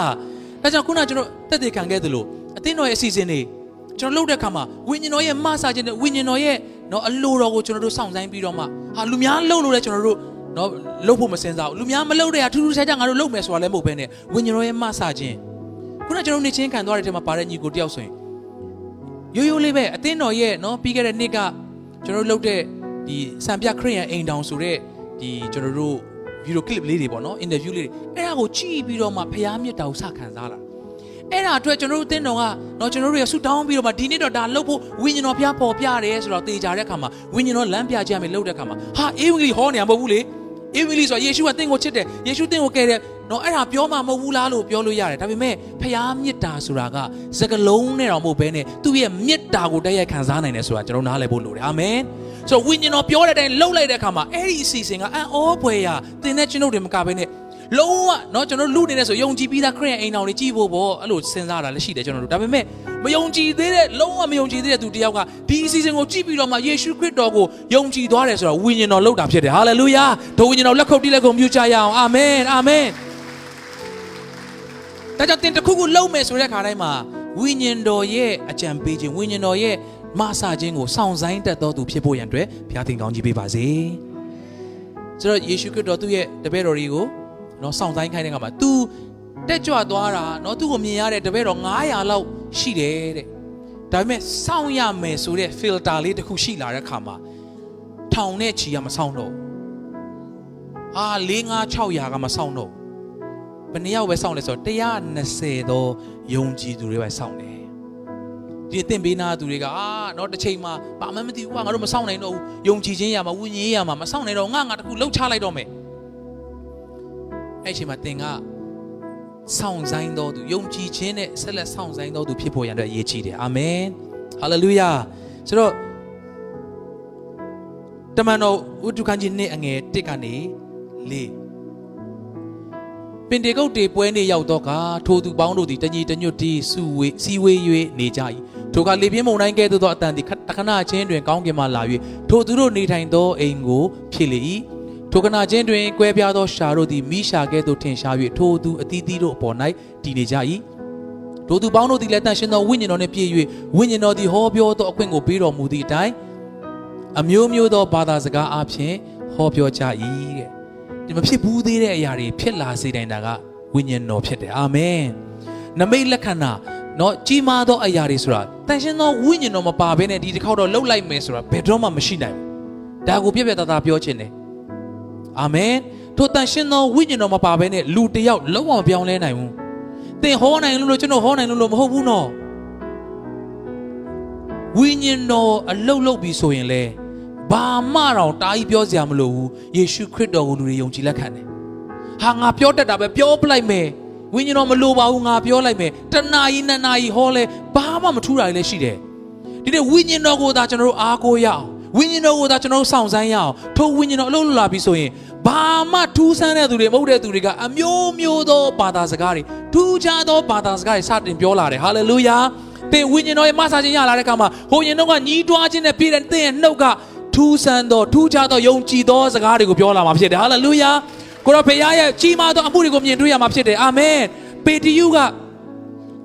ဒါကြောင့်ခုနကျွန်တော်တက်တည်ခံခဲ့သလိုအသင်းတော်ရဲ့အစီအစဉ်တွေကျွန်တော်လုပ်တဲ့အခါမှာဝိညာဉ်တော်ရဲ့မဆာခြင်းနဲ့ဝိညာဉ်တော်ရဲ့နော်အလိုတော်ကိုကျွန်တော်တို့စောင့်ဆိုင်ပြီးတော့မှဟာလူများလှုပ်လို့လဲကျွန်တော်တို့နော်လှုပ်ဖို့မစင်စားဘူးလူများမလှုပ်တဲ့ဟာထူးထူးခြားခြားငါတို့လှုပ်မယ်ဆိုတာလည်းမဟုတ်ဘဲနဲ့ဝိညာဉ်တော်ရဲ့မဆာခြင်းခုနကျွန်တော်နေချင်းခံသွားတဲ့ထဲမှာပါတဲ့ညီကိုတယောက်ဆိုရင်ရိုးရိုးလေးပဲအသင်းတော်ရဲ့နော်ပြီးခဲ့တဲ့နှစ်ကကျွန်တော်တို့လုပ်တဲ့ဒီစံပြခရိယန်အိမ်တောင်ဆိုတဲ့ဒီကျွန်တော်တို့ ဗီဒီယိုကလစ်လေးတွေပေါ့နော်အင်တာဗျူးလေးတွေအဲ့ဒါကိုကြည့်ပြီးတော့မှဖျားမြစ်တာကိုစခံစားလာအဲ့ဒါအတွက်ကျွန်တော်တို့တင်းတော်ကတော့ကျွန်တော်တို့ရဆူတောင်းပြီးတော့မှဒီနေ့တော့ဒါလှုပ်ဖို့ဝိညာဉ်တော်ဖျားပေါ်ပြတယ်ဆိုတော့တေချာတဲ့အခါမှာဝိညာဉ်တော်လမ်းပြကြမယ်လှုပ်တဲ့အခါမှာဟာအေဝံဂေလိဟောနေရမဟုတ်ဘူးလေအေဝံဂေလိဆိုတာယေရှုကတင့်ကိုချစ်တယ်ယေရှုတင့်ကိုကယ်တယ် နော်အဲ့ဒါပြောမှမဟုတ်ဘူးလားလို့ပြောလို့ရတယ်ဒါပေမဲ့ဖျားမြစ်တာဆိုတာကစကလုံးနဲ့တော့မဟုတ်ဘဲနဲ့သူ့ရဲ့မြစ်တာကိုတိုက်ရိုက်ခံစားနိုင်တယ်ဆိုတာကျွန်တော်နားလည်ဖို့လိုတယ်အာမင်ဆိုတော့ဝိညာဉ်တော်ပြောတဲ့အတိုင်းလှုပ်လိုက်တဲ့အခါမှာအဲ့ဒီအစီအစဉ်ကအံ့ဩဖွယ်ရာသင်တဲ့ကျွန်ုပ်တွေမကဘဲနဲ့လုံးဝเนาะကျွန်တော်လူနေနေဆိုယုံကြည်ပြီးသားခရစ်ယာန်အိမ်တော်တွေကြည်ဖို့ပေါ့အဲ့လိုစဉ်းစားတာလည်းရှိတယ်ကျွန်တော်တို့ဒါပေမဲ့မယုံကြည်သေးတဲ့လုံးဝမယုံကြည်သေးတဲ့သူတယောက်ကဒီအစီအစဉ်ကိုကြည့်ပြီးတော့မှယေရှုခရစ်တော်ကိုယုံကြည်သွားတယ်ဆိုတော့ဝိညာဉ်တော်လှုပ်တာဖြစ်တယ်ဟာလေလုယာဒိုဝိညာဉ်တော်လက်ခုပ်တီးလက်ခုပ်မြူချရအောင်အာမင်အာမင် ဒါကြောင့်တင်တစ်ခုခုလှုပ်မယ်ဆိုတဲ့ခါတိုင်းမှာဝိညာဉ်တော်ရဲ့အကြံပေးခြင်းဝိညာဉ်တော်ရဲ့မဆာခြင်းကိုစောင့်ဆိုင်တတ်တော်သူဖြစ်ဖို့ရန်အတွက်ဘုရားသခင်ကောင်းကြီးပေးပါစေဆိုတော့ယေရှုခရစ်တော်သူ့ရဲ့တပည့်တော်တွေကိုနော်စောင့်ဆိုင်ခိုင်းတဲ့ခါမှာ तू တက်ကြွသွားတာနော်သူ့ကိုမြင်ရတဲ့တပည့်တော်900လောက်ရှိတယ်တဲ့ဒါပေမဲ့စောင့်ရမယ်ဆိုတဲ့ filter လေးတစ်ခုရှိလာတဲ့ခါမှာထောင်နဲ့ချီကမစောင့်တော့အာ4 5 600ကမစောင့်တော့ ဘယ်နှယောက်ပဲစောင့်လဲဆိုတော့120သောယုံကြည်သူတွေပဲစောင့်တယ်ဒီအသင်ပေးနာသူတွေကအာတော့တစ်ချိန်မှာဘာမှမသိဘူးကွာငါတို့မစောင့်နိုင်တော့ဘူးယုံကြည်ခြင်းရမှာဝိညာဉ်ရမှာမစောင့်နိုင်တော့ငါငါတခုလှုပ်ချလိုက်တော့မယ်အဲ့ချိန်မှာသင်ကစောင့်ဆိုင်တော်သူယုံကြည်ခြင်းနဲ့ဆက်လက်စောင့်ဆိုင်တော်သူဖြစ်ဖို့ရတဲ့အရေးကြီးတယ်အာမင်ဟာလေလုယာဆိုတော့တမန်တော်ဝတ္ထုခန်းကြီးနှစ်အငယ်1ကနေလေးပ င်တေကုတ်တေပွဲနေရောက်တော့ကထိုသူပေါင်းတို့သည်တညီတညွတ်တီစုဝေးစီဝေး၍နေကြ၏ထိုကလေပြင်းမုန်တိုင်းကဲ့သို့သောအတန်သည်တခဏချင်းတွင်ကောင်းကင်မှလာ၍ထိုသူတို့နေထိုင်သောအိမ်ကိုဖြစ်လေ၏ထိုကနာချင်းတွင်ကွဲပြားသောရှာတို့သည်မိရှာကဲ့သို့ထင်ရှား၍ထိုသူအသီးသီးတို့အပေါ်၌တည်နေကြ၏ထိုသူပေါင်းတို့သည်လည်းတန်ရှင်သောဝိညာဉ်တော်နှင့်ပြည့်၍ဝိညာဉ်တော်သည်ဟောပြောသောအခွင့်ကိုပေးတော်မူသည့်အတိုင်းအမျိုးမျိုးသောဘာသာစကားအပြင်ဟောပြောကြ၏တဲ့ ဒီမဖြစ်ဘူးသေးတဲ့အရာတွေဖြစ်လာစေတိုင်းတာကဝိညာဉ်တော်ဖြစ်တယ်အာမင်နမိတ်လက္ခဏာနော်ကြီးမားသောအရာတွေဆိုတာတန်ရှင်းသောဝိညာဉ်တော်မပါဘဲနဲ့ဒီတစ်ခေါက်တော့လှုပ်လိုက်မယ်ဆိုတာဘယ်တော့မှမရှိနိုင်ဘူးဒါကိုပြည့်ပြည့်သားသားပြောချင်တယ်အာမင်ထိုတန်ရှင်းသောဝိညာဉ်တော်မပါဘဲနဲ့လူတစ်ယောက်လုံးဝပြောင်းလဲနိုင်ဘူးသင်ဟောနိုင်လို့ကျွန်တော်ဟောနိုင်လို့မဟုတ်ဘူးနော်ဝိညာဉ်တော်အလုတ်လုတ်ပြီဆိုရင်လေ ဘာမှတော့တားကြီးပြောစရာမလိုဘူးယေရှုခရစ်တော်ကိုလူတွေယုံကြည်လက်ခံတယ်ဟာငါပြောတတ်တာပဲပြောပလိုက်မယ်ဝိညာဉ်တော်မလိုပါဘူးငါပြောလိုက်မယ်တဏှာကြီးနှစ်နာရီဟောလဲဘာမှမထူးတာလည်းရှိတယ်ဒီနေ့ဝိညာဉ်တော်ကိုသာကျွန်တော်တို့အားကိုးရအောင်ဝိညာဉ်တော်ကိုသာကျွန်တော်တို့စောင့်ဆိုင်းရအောင်ထိုဝိညာဉ်တော်အလုပ်လုပ်လာပြီဆိုရင်ဘာမှထူးဆန်းတဲ့သူတွေမဟုတ်တဲ့သူတွေကအမျိုးမျိုးသောဘာသာစကားတွေထူးခြားသောဘာသာစကားတွေစတင်ပြောလာတယ်ဟာလေလုယာသင်ဝိညာဉ်တော်ရဲ့မဆာခြင်းရလာတဲ့အခါမှာဟိုရင်တော့ကညီးတွားခြင်းနဲ့ပြည့်တဲ့သင်ရဲ့နှုတ်က ထူးဆန်းသောထူးခြားသောယုံကြည်သောစကားတွေကိုပြောလာမှာဖြစ်တယ်ဟာလေလုယာကိုရောဖေရရဲ့ကြီးမားသောအမှုတွေကိုမြင်တွေ့ရမှာဖြစ်တယ်အာမင်ပေတရုက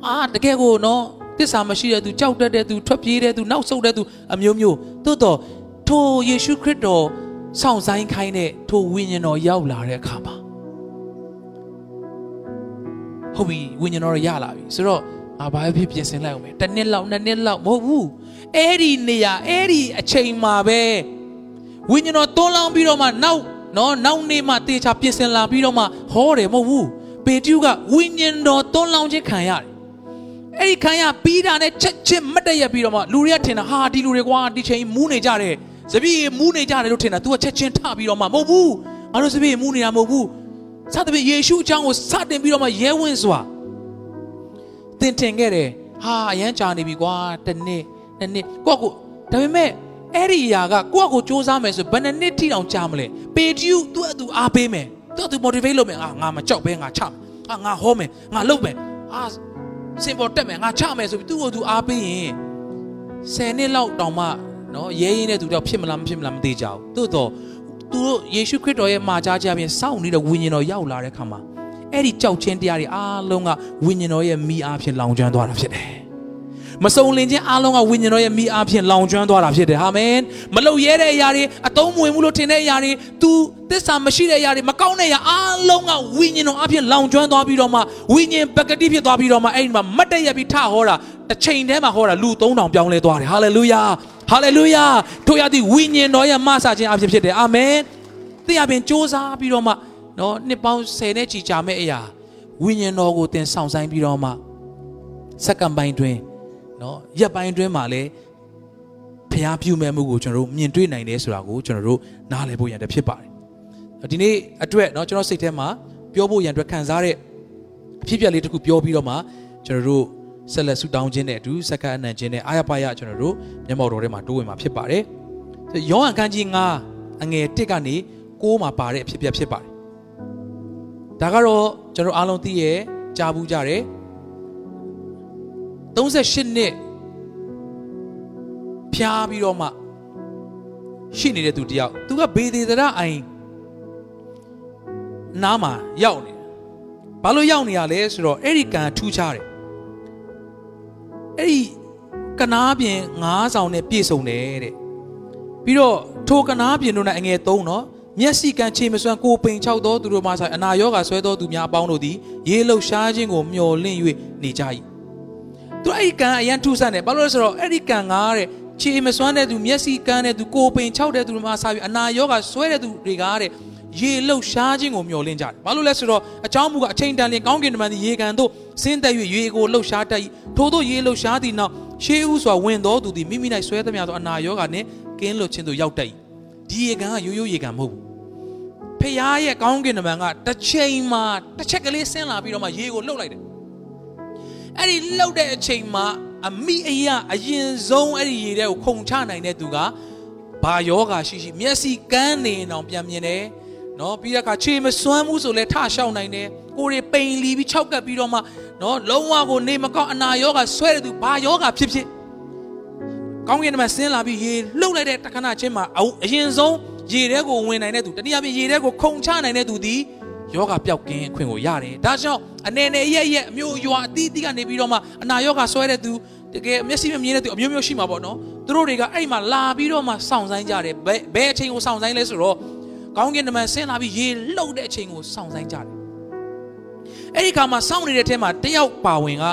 အာတကယ်ကိုနော်တစ္ဆာမရှိတဲ့သူကြောက်တတ်တဲ့သူထွက်ပြေးတဲ့သူနောက်ဆုတ်တဲ့သူအမျိုးမျိုးသို့တော့ထိုယေရှုခရစ်တော်စောင့်ဆိုင်ခိုင်းတဲ့ထိုဝိညာဉ်တော်ရောက်လာတဲ့အခါမှာဟုတ်ပြီဝိညာဉ်တော်ရလာပြီဆိုတော့ အာဘာဖြစ်ပြင်ဆင်လိုက်အောင်မယ်တစ်နှစ်လောက်နှစ်နှစ်လောက်မဟုတ်ဘူးအဲ့ဒီနေရာအဲ့ဒီအချိန်မှာပဲဝိညာဉ်တော်တွန်းလောင်းပြီးတော့မှနောက်နော်နောက်နေ့မှတေချာပြင်ဆင်လာပြီးတော့မှဟောတယ်မဟုတ်ဘူးပေတရုကဝိညာဉ်တော်တွန်းလောင်းခြင်းခံရတယ်အဲ့ဒီခံရပြီးတာနဲ့ချက်ချင်းမတ်တရက်ပြီးတော့မှလူတွေကထင်တာဟာဒီလူတွေကွာဒီချိန်မူးနေကြတယ်စပည့်မူးနေကြတယ်လို့ထင်တာ तू ကချက်ချင်းထပြီးတော့မှမဟုတ်ဘူးငါတို့စပည့်မူးနေတာမဟုတ်ဘူးစသဖြင့်ယေရှုအကြောင်းကိုစတင်ပြီးတော့မှရဲဝင့်စွာ သင်ထင်ခဲ့တယ်ဟာအရန်ကြာနေပြီကွာတစ်နှစ်နှစ်နှစ်ကိုယ့်ကိုဒါပေမဲ့အဲ့ဒီအရာကကိုယ့်ကိုစူးစမ်းမယ်ဆိုဘယ်နှစ်နှစ်ထိတောင်ကြာမလဲပေတျူသူ့အတူအားပေးမယ်သူ့အတူ motivate လုပ်မယ်အာငါမကြောက်ပဲငါချမယ်အာငါဟောမယ်ငါလုပ်မယ်အာစင်ပေါ်တက်မယ်ငါချမယ်ဆိုပြီးသူ့ကိုသူအားပေးရင်10နှစ်လောက်တောင်မှနော်ရဲရင်းတဲ့သူတော့ဖြစ်မလားမဖြစ်မလားမသိကြဘူးသို့တော့သူတို့ယေရှုခရစ်တော်ရဲ့မှာကြားခြင်းအပြင်စောင့်နေတဲ့ဝိညာဉ်တော်ရောက်လာတဲ့ခါမှာ အဲ့ဒီကြောက်ချင်းတရားတွေအားလုံးကဝိညာဉ်တော်ရဲ့မိအားဖြင့်လောင်ကျွမ်းသွားတာဖြစ်တယ်မစုံလင်ခြင်းအားလုံးကဝိညာဉ်တော်ရဲ့မိအားဖြင့်လောင်ကျွမ်းသွားတာဖြစ်တယ်အာမင်မလုံရဲတဲ့အရာတွေအတုံးမဝင်ဘူးလို့ထင်တဲ့အရာတွေ तू သစ္စာမရှိတဲ့အရာတွေမကောင်းတဲ့အရာအားလုံးကဝိညာဉ်တော်အားဖြင့်လောင်ကျွမ်းသွားပြီးတော့မှဝိညာဉ်ပကတိဖြစ်သွားပြီးတော့မှအဲ့ဒီမှာမတ်တရပြီးထဟောတာတစ်ချိန်တည်းမှာဟောတာလူ3000ပြောင်းလဲသွားတယ်ဟာလေလုယာဟာလေလုယာထို့ရသည်ဝိညာဉ်တော်ရဲ့မဆာခြင်းအဖြစ်ဖြစ်တယ်အာမင်တရားပင်စ조사ပြီးတော့မှ နော်နှစ်ပေါင်း10နဲ့ချီကြာမဲ့အရာဝိညာဉ်တော်ကိုသင်ဆောင်ဆိုင်ပြီးတော့မှစက္ကန့်ပိုင်းတွင်နော်ရက်ပိုင်းတွင်မှာလည်းဖျားပြုမဲ့မှုကိုကျွန်တော်တို့မြင်တွေ့နိုင်တယ်ဆိုတာကိုကျွန်တော်တို့နားလည်ဖို့ရန်တဖြစ်ပါတယ်ဒီနေ့အတွက်နော်ကျွန်တော်စိတ်ထဲမှာပြောဖို့ရန်အတွက်ခံစားတဲ့အဖြစ်အပျက်လေးတစ်ခုပြောပြီးတော့မှကျွန်တော်တို့ဆက်လက်ဆူတောင်းခြင်းနဲ့အတူစက္ကန့်အနံ့ခြင်းနဲ့အာရပါရကျွန်တော်တို့မျက်မှောက်တော်ထဲမှာတိုးဝင်မှာဖြစ်ပါတယ်ယောဟန်ခန်းကြီး9အငယ်1ကနေ6မှာပါတဲ့အဖြစ်အပျက်ဖြစ်ပါတယ် ဒါကတော့ကျွန်တော်အားလုံးသိရဲ့ကြားဘူးကြတယ်။38နှစ်ဖျားပြီးတော့မှရှိနေတဲ့သူတယောက်သူကဘေဒေသရအိုင်နားမှာရောက်နေဘာလို့ရောက်နေရလဲဆိုတော့အဲ့ဒီကံထူးခြားတယ်အဲ့ဒီကနားပြင်ငါးဆောင်နဲ့ပြည့်စုံတယ်တဲ့ပြီးတော့ထိုကနားပြင်တို့နဲ့အငယ်3နော် မျက်စိကံခြေမစွမ်းကိုပိန်ချောက်သောသူတို့မှဆိုင်အနာရောဂါဆွဲသောသူများအပေါင်းတို့သည်ရေလှုပ်ရှားခြင်းကိုမျှော်လင့်၍နေကြ၏သူအဲ့ဒီကံအရန်ထူးဆန်းတယ်ဘာလို့လဲဆိုတော့အဲ့ဒီကံကတဲ့ခြေမစွမ်းတဲ့သူမျက်စိကန်းတဲ့သူကိုပိန်ချောက်တဲ့သူတို့မှဆိုင်အနာရောဂါဆွဲတဲ့သူတွေကတဲ့ရေလှုပ်ရှားခြင်းကိုမျှော်လင့်ကြတယ်။ဘာလို့လဲဆိုတော့အကြောင်းမူကအချိန်တန်လင်ကောင်းကင်တမန်သည်ရေကန်သို့ဆင်းသက်၍ရေကိုလှုပ်ရှားတတ်၏ထို့သောရေလှုပ်ရှားသည့်နောက်ရှေးဥစွာဝင်တော်သူသည်မိမိ၌ဆွဲသမျှသောအနာရောဂါနှင့်ကင်းလွတ်ခြင်းသို့ရောက်တတ်၏ဒီရေကန်ကရိုးရိုးရေကန်မဟုတ်ဘူး ဖခင်ရဲ့ကောင်းကင်တမန်ကတစ်ချိန်မှာတစ်ချက်ကလေးဆင်းလာပြီးတော့မှရေကိုလှုပ်လိုက်တယ်အဲ့ဒီလှုပ်တဲ့အချိန်မှာအမိအယအရင်ဆုံးအဲ့ဒီရေတဲ့ကိုခုန်ချနိုင်တဲ့သူကဘာယောဂါရှိရှိမျက်စိကန်းနေအောင်ပြန်မြင်တယ်နော်ပြီးတဲ့အခါခြေမစွမ်းဘူးဆိုလဲထရှောက်နိုင်တယ်ကိုယ်တွေပိန်လီပြီးခြောက်ကပ်ပြီးတော့မှနော်လုံးဝကိုနေမကောင်းအနာရောဂါဆွဲတဲ့သူဘာယောဂါဖြစ်ဖြစ်ကောင်းကင်ထဲမှာဆင်းလာပြီးရေလှုပ်လိုက်တဲ့တခဏချင်းမှာအရင်ဆုံး ရေထဲကိုဝင်နိုင်တဲ့သူတနည်းအားဖြင့်ရေထဲကိုခုန်ချနိုင်တဲ့သူဒီယောဂပျောက်ကင်းခွင့်ကိုရတယ်ဒါကြောင့်အနေနဲ့ရဲ့ရဲ့အမျိုးအရွာအသီးသီးကနေပြီးတော့မှအနာယောဂဆွဲတဲ့သူတကယ်မျက်စိမမြင်တဲ့သူအမျိုးမျိုးရှိမှာပေါ့နော်သူတို့တွေကအဲ့မှာလာပြီးတော့မှစောင့်ဆိုင်ကြတယ်ဘယ်ဘယ်အချိန်ကိုစောင့်ဆိုင်လဲဆိုတော့ကောင်းကင်တမန်ဆင်းလာပြီးရေလှုပ်တဲ့အချိန်ကိုစောင့်ဆိုင်ကြတယ်အဲ့ဒီခါမှာစောင့်နေတဲ့ထဲမှာတယောက်ပါဝင်က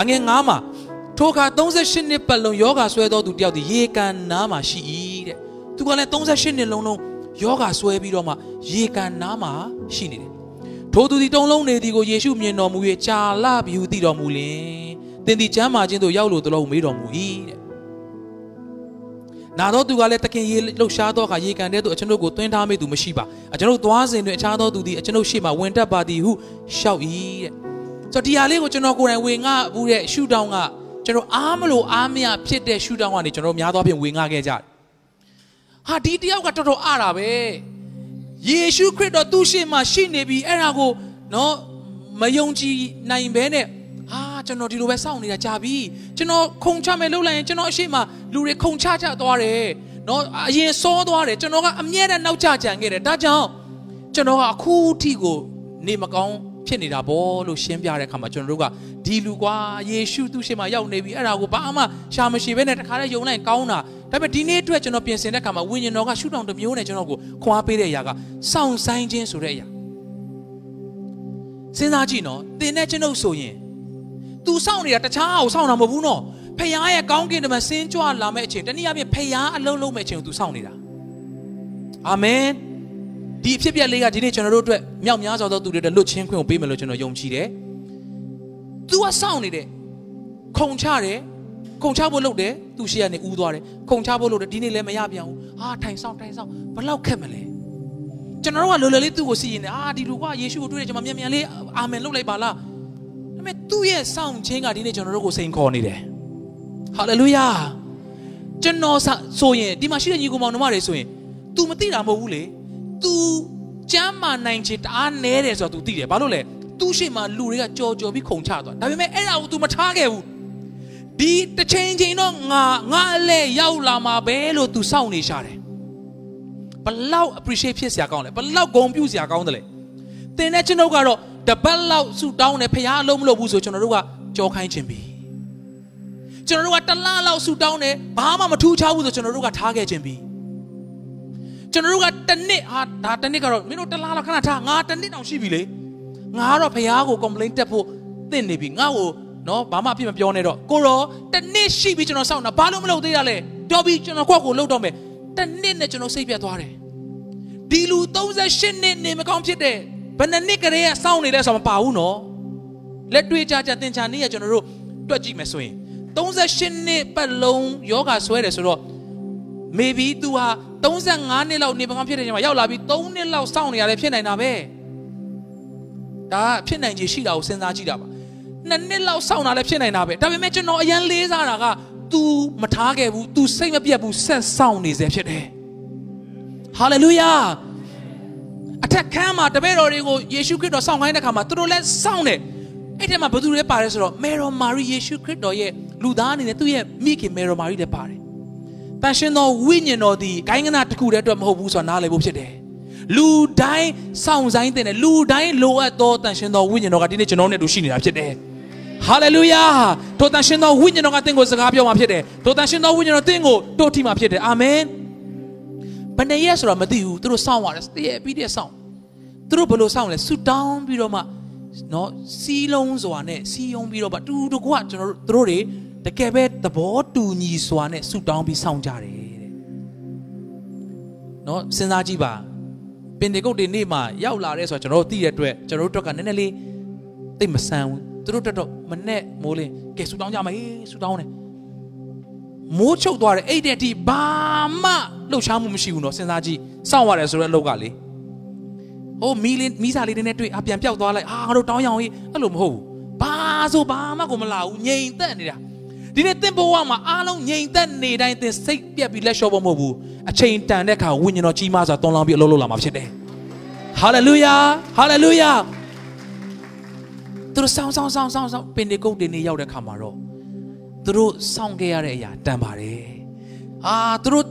အငယ်ငါးမှာထိုအခါ38နှစ်ပတ်လုံးယောဂဆွဲသောသူတယောက်ဒီရေကန်နားမှာရှိ၏တဲ့သူ ကလည်း38နှစ်လုံးလုံးယောဂဆွဲပြီးတော့မှရေကန်နားမှာရှိနေတယ်ထိုသူသည်တုံလုံးနေသည်ကိုယေရှုမြင်တော်မူ၍ကြာလပြီဟုသိတော်မူလင်သင်သည်ကျမ်းမာခြင်းသို့ရောက်လို့တလို့မေးတော်မူ၏တဲ့နာတော့သူကလည်းတခင်ရေလှုပ်ရှားသောအခါရေကန်တဲ့သူအကျွန်ုပ်ကိုတွင်းထားမိသူမရှိပါအကျွန်ုပ်သွားစဉ်တွင်အခြားသောသူသည်အကျွန်ုပ်ရှေ့မှာဝင်တက်ပါသည်ဟုရှောက်၏တဲ့ဆိုတော့ဒီဟာလေးကိုကျွန်တော်ကိုယ်တိုင်ဝေငှဘူးတဲ့ရှူတောင်းကကျွန်တော်အားမလို့အားမရဖြစ်တဲ့ရှူတောင်းကနေကျွန်တော်များသောဖြင့်ဝေငှခဲ့ကြတယ် ဟာဒီတယောက်ကတော်တော်အားတာပဲယေရှုခရစ်တော်သူ့ရှေ့မှာရှိနေပြီအဲ့ဒါကိုနော်မယုံကြည်နိုင်ဘဲနဲ့ဟာကျွန်တော်ဒီလိုပဲစောင့်နေတာကြာပြီကျွန်တော်ခုံချမယ်လို့လိုက်ရင်ကျွန်တော်အရှိမလူတွေခုံချချသွားတယ်နော်အရင်စောသွားတယ်ကျွန်တော်ကအမြဲတမ်းနောက်ကျကြံခဲ့တယ်ဒါကြောင့်ကျွန်တော်ကအခုထိကိုနေမကောင်း ဖြစ်နေတာဗောလို့ရှင်းပြတဲ့အခါမှာကျွန်တော်တို့ကဒီလူကွာယေရှုသူ့ရှေ့မှာရောက်နေပြီအဲ့ဒါကိုဘာမှရှာမရှိဘဲနဲ့တခါတည်းယုံလိုက်ကောင်းတာဒါပေမဲ့ဒီနေ့အတွက်ကျွန်တော်ပြင်ဆင်တဲ့အခါမှာဝိညာဉ်တော်ကရှုထောင့်တစ်မျိုးနဲ့ကျွန်တော်ကိုခွန်အားပေးတဲ့အရာကစောင့်ဆိုင်ခြင်းဆိုတဲ့အရာစဉ်းစားကြည့်နော်သင်နဲ့ကျွန်ုပ်ဆိုရင် तू စောင့်နေတာတခြားအောင်စောင့်တာမဟုတ်ဘူးနော်ဖခင်ရဲ့ကောင်းကင်တမန်ဆင်းကြွလာမယ့်အချိန်တနည်းအားဖြင့်ဖခင်အလုံးလုံးမယ့်အချိန်ကို तू စောင့်နေတာအာမင် ဒီအဖြစ်ပြက်လေးကဒီနေ့ကျွန်တော်တို့အတွက်မြောက်များစွာသောသူတွေအတွက်လွတ်ချင်းခွင့်ကိုပေးမယ်လို့ကျွန်တော်ယုံကြည်တယ်။ तू ကစောင့်နေတယ်ခုံချတယ်ခုံချဖို့လုပ်တယ်သူရှေ့ကနေဦးသွားတယ်ခုံချဖို့လုပ်တယ်ဒီနေ့လည်းမရပြန်ဘူးဟာထိုင်ဆောင်ထိုင်ဆောင်ဘလောက်ခက်မလဲကျွန်တော်တို့ကလော်လော်လေးသူ့ကိုစီရင်တယ်အာဒီလူကယေရှုကိုတွေ့တယ်ကျွန်မမြန်မြန်လေးအာမင်လုပ်လိုက်ပါလားဒါပေမဲ့သူ့ရဲ့စောင့်ခြင်းကဒီနေ့ကျွန်တော်တို့ကိုစိန်ခေါ်နေတယ်ဟာလေလုယာကျွန်တော်ဆိုရင်ဒီမှာရှိတဲ့ညီကောင်မောင်နှမတွေဆိုရင် तू မသိတာမဟုတ်ဘူးလေ तू ကျမ်းမာနိုင်ခြင်းတအားနဲတယ်ဆိုတော့ तू သိတယ်ဘာလို့လဲသူ့ရှိမှလူတွေကကြော်ကြော်ပြီးခုန်ချသွားဒါပေမဲ့အဲ့ဒါကို तू မထားခဲ့ဘူးဒီတစ်ချိန်ချိန်တော့ငါငါအလဲရောက်လာမှာပဲလို့ तू စောင့်နေရှာတယ်ဘလောက် appreciate ဖြစ်စရာကောင်းလဲဘလောက်ဂုဏ်ပြုစရာကောင်းတယ်လဲသင်နဲ့ကျွန်တော်ကတော့တပတ်လောက်ဆူတောင်းတယ်ဖရားအလုံးမလုပ်ဘူးဆိုကျွန်တော်တို့ကကြောခိုင်းခြင်းပြီကျွန်တော်တို့ကတလလောက်ဆူတောင်းတယ်ဘာမှမထူးခြားဘူးဆိုကျွန်တော်တို့ကထားခဲ့ခြင်းပြီကျွန်တော်တို့က တနစ်ဟာဒါတနစ်ကတော့မင်းတို့တလားလောက်ခဏထားငါတနစ်တောင်ရှိပြီလေငါကတော့ဖះကို complain တက်ဖို့တင့်နေပြီငါ့ကိုနော်ဘာမှအပြစ်မပြောနဲ့တော့ကိုရောတနစ်ရှိပြီကျွန်တော်စောင့်တာဘာလို့မလုပ်သေးရလဲတော်ပြီကျွန်တော်ခွက်ကိုလှုပ်တော့မယ်တနစ်နဲ့ကျွန်တော်စိတ်ပြတ်သွားတယ်ဒီလူ38နှစ်နေမကောင်းဖြစ်တဲ့ဘယ်နှစ်နှစ်ကလေးကစောင့်နေလဲဆိုတော့မပါဘူးနော်လက်တွေ့ကြကြသင်္ချာနေ့ကကျွန်တော်တို့တွက်ကြည့်မယ်ဆိုရင်38နှစ်ပတ်လုံးယောဂဆွဲတယ်ဆိုတော့ maybe तू ဟာ 35နှစ်လောက်နေမကောင်းဖြစ်တဲ့ချိန်မှာရောက်လာပြီး3နှစ်လောက်စောင့်နေရတယ်ဖြစ်နိုင်တာပဲဒါဖြစ်နိုင်ခြေရှိတာကိုစဉ်းစားကြည့်တာပါနှစ်နှစ်လောက်စောင့်တာလည်းဖြစ်နိုင်တာပဲဒါပေမဲ့ကျွန်တော်အရန်လေးစားတာက तू မထားခဲ့ဘူး तू စိတ်မပြတ်ဘူးဆက်စောင့်နေစေဖြစ်တယ်ဟာလေလုယာအထက်ခန်းမှာတပည့်တော်တွေကိုယေရှုခရစ်တော်စောင့်ခိုင်းတဲ့ခါမှာသူတို့လည်းစောင့်တယ်အဲ့ထဲမှာဘယ်သူတွေပါတယ်ဆိုတော့မေရော်မာရီယေရှုခရစ်တော်ရဲ့လူသားအနေနဲ့သူ့ရဲ့မိခင်မေရော်မာရီလည်းပါတယ် တန်ရှင်သောဝိညာဉ်တော်သည်ဂိုင်းကနာတစ်ခုတည်းအတွက်မဟုတ်ဘူးဆိုတာနားလည်ဖို့ဖြစ်တယ်လူတိုင်းစောင့်ဆိုင်တဲ့လူတိုင်းလိုအပ်သောတန်ရှင်သောဝိညာဉ်တော်ကဒီနေ့ကျွန်တော်နဲ့တူရှိနေတာဖြစ်တယ်ဟာလေလုယာထိုတန်ရှင်သောဝိညာဉ်တော်ကသင်ကိုစကားပြောမှာဖြစ်တယ်ထိုတန်ရှင်သောဝိညာဉ်တော်သင်ကိုတို့ထိမှာဖြစ်တယ်အာမင်ဘယ်နဲ့ရဆိုတာမသိဘူးသူတို့စောင့်ရတယ်တည့်ရပြီးတည့်စောင့်သူတို့ဘယ်လိုစောင့်လဲဆူတောင်းပြီးတော့မှနော်စီးလုံးစွာနဲ့စီးယုံပြီးတော့မှတူတကွကျွန်တော်တို့သူတို့တွေ တကယ်ပဲသဘောတူညီစွာနဲ့ဆူတောင်းပြီးစောင့်ကြတယ်တဲ့နော်စဉ်းစားကြည့်ပါပင်တေကုတ်တွေနေ့မှာရောက်လာတဲ့ဆိုတော့ကျွန်တော်တို့သိတဲ့အတွက်ကျွန်တော်တို့တော့ကနည်းနည်းလေးသိမဆန်းဘူးသူတို့တက်တော့မနဲ့မိုးလင်းကဲဆူတောင်းကြမှာဟေးဆူတောင်းတယ်မိုးချုပ်သွားတယ်အဲ့တဲ့အထိဘာမှလှုပ်ရှားမှုမရှိဘူးနော်စဉ်းစားကြည့်စောင့်ရတယ်ဆိုတဲ့အလုပ်ကလေဟိုမီလင်းမီးစာလေးနဲ့တွေ့အပြန်ပြောက်သွားလိုက်အာငါတို့တောင်းရအောင်ဟေးအဲ့လိုမဟုတ်ဘူးဘာဆိုဘာမှကိုမလာဘူးငြိမ်သက်နေတာ ဒီနေ့သင်ဘဝမှာအားလုံးငြိမ်သက်နေတိုင်းသင်စိတ်ပြက်ပြီးလက်လျှော့ဖို့မဟုတ်ဘူးအချိန်တန်တဲ့အခါဝိညာဉ်တော်ကြီးမားစွာတွန်းလောင်းပြီးအလုပ်လုပ်လာမှာဖြစ်တယ်ဟဟာလေလုယာဟာလေလုယာသူတို့စောင်းစောင်းစောင်းစောင်းစောင်းပင်ဒီကုတ်တင်နေရောက်တဲ့ခါမှာတော့သူတို့စောင့်ခဲ့ရတဲ့အရာတန်ပါတယ်အာသူတို့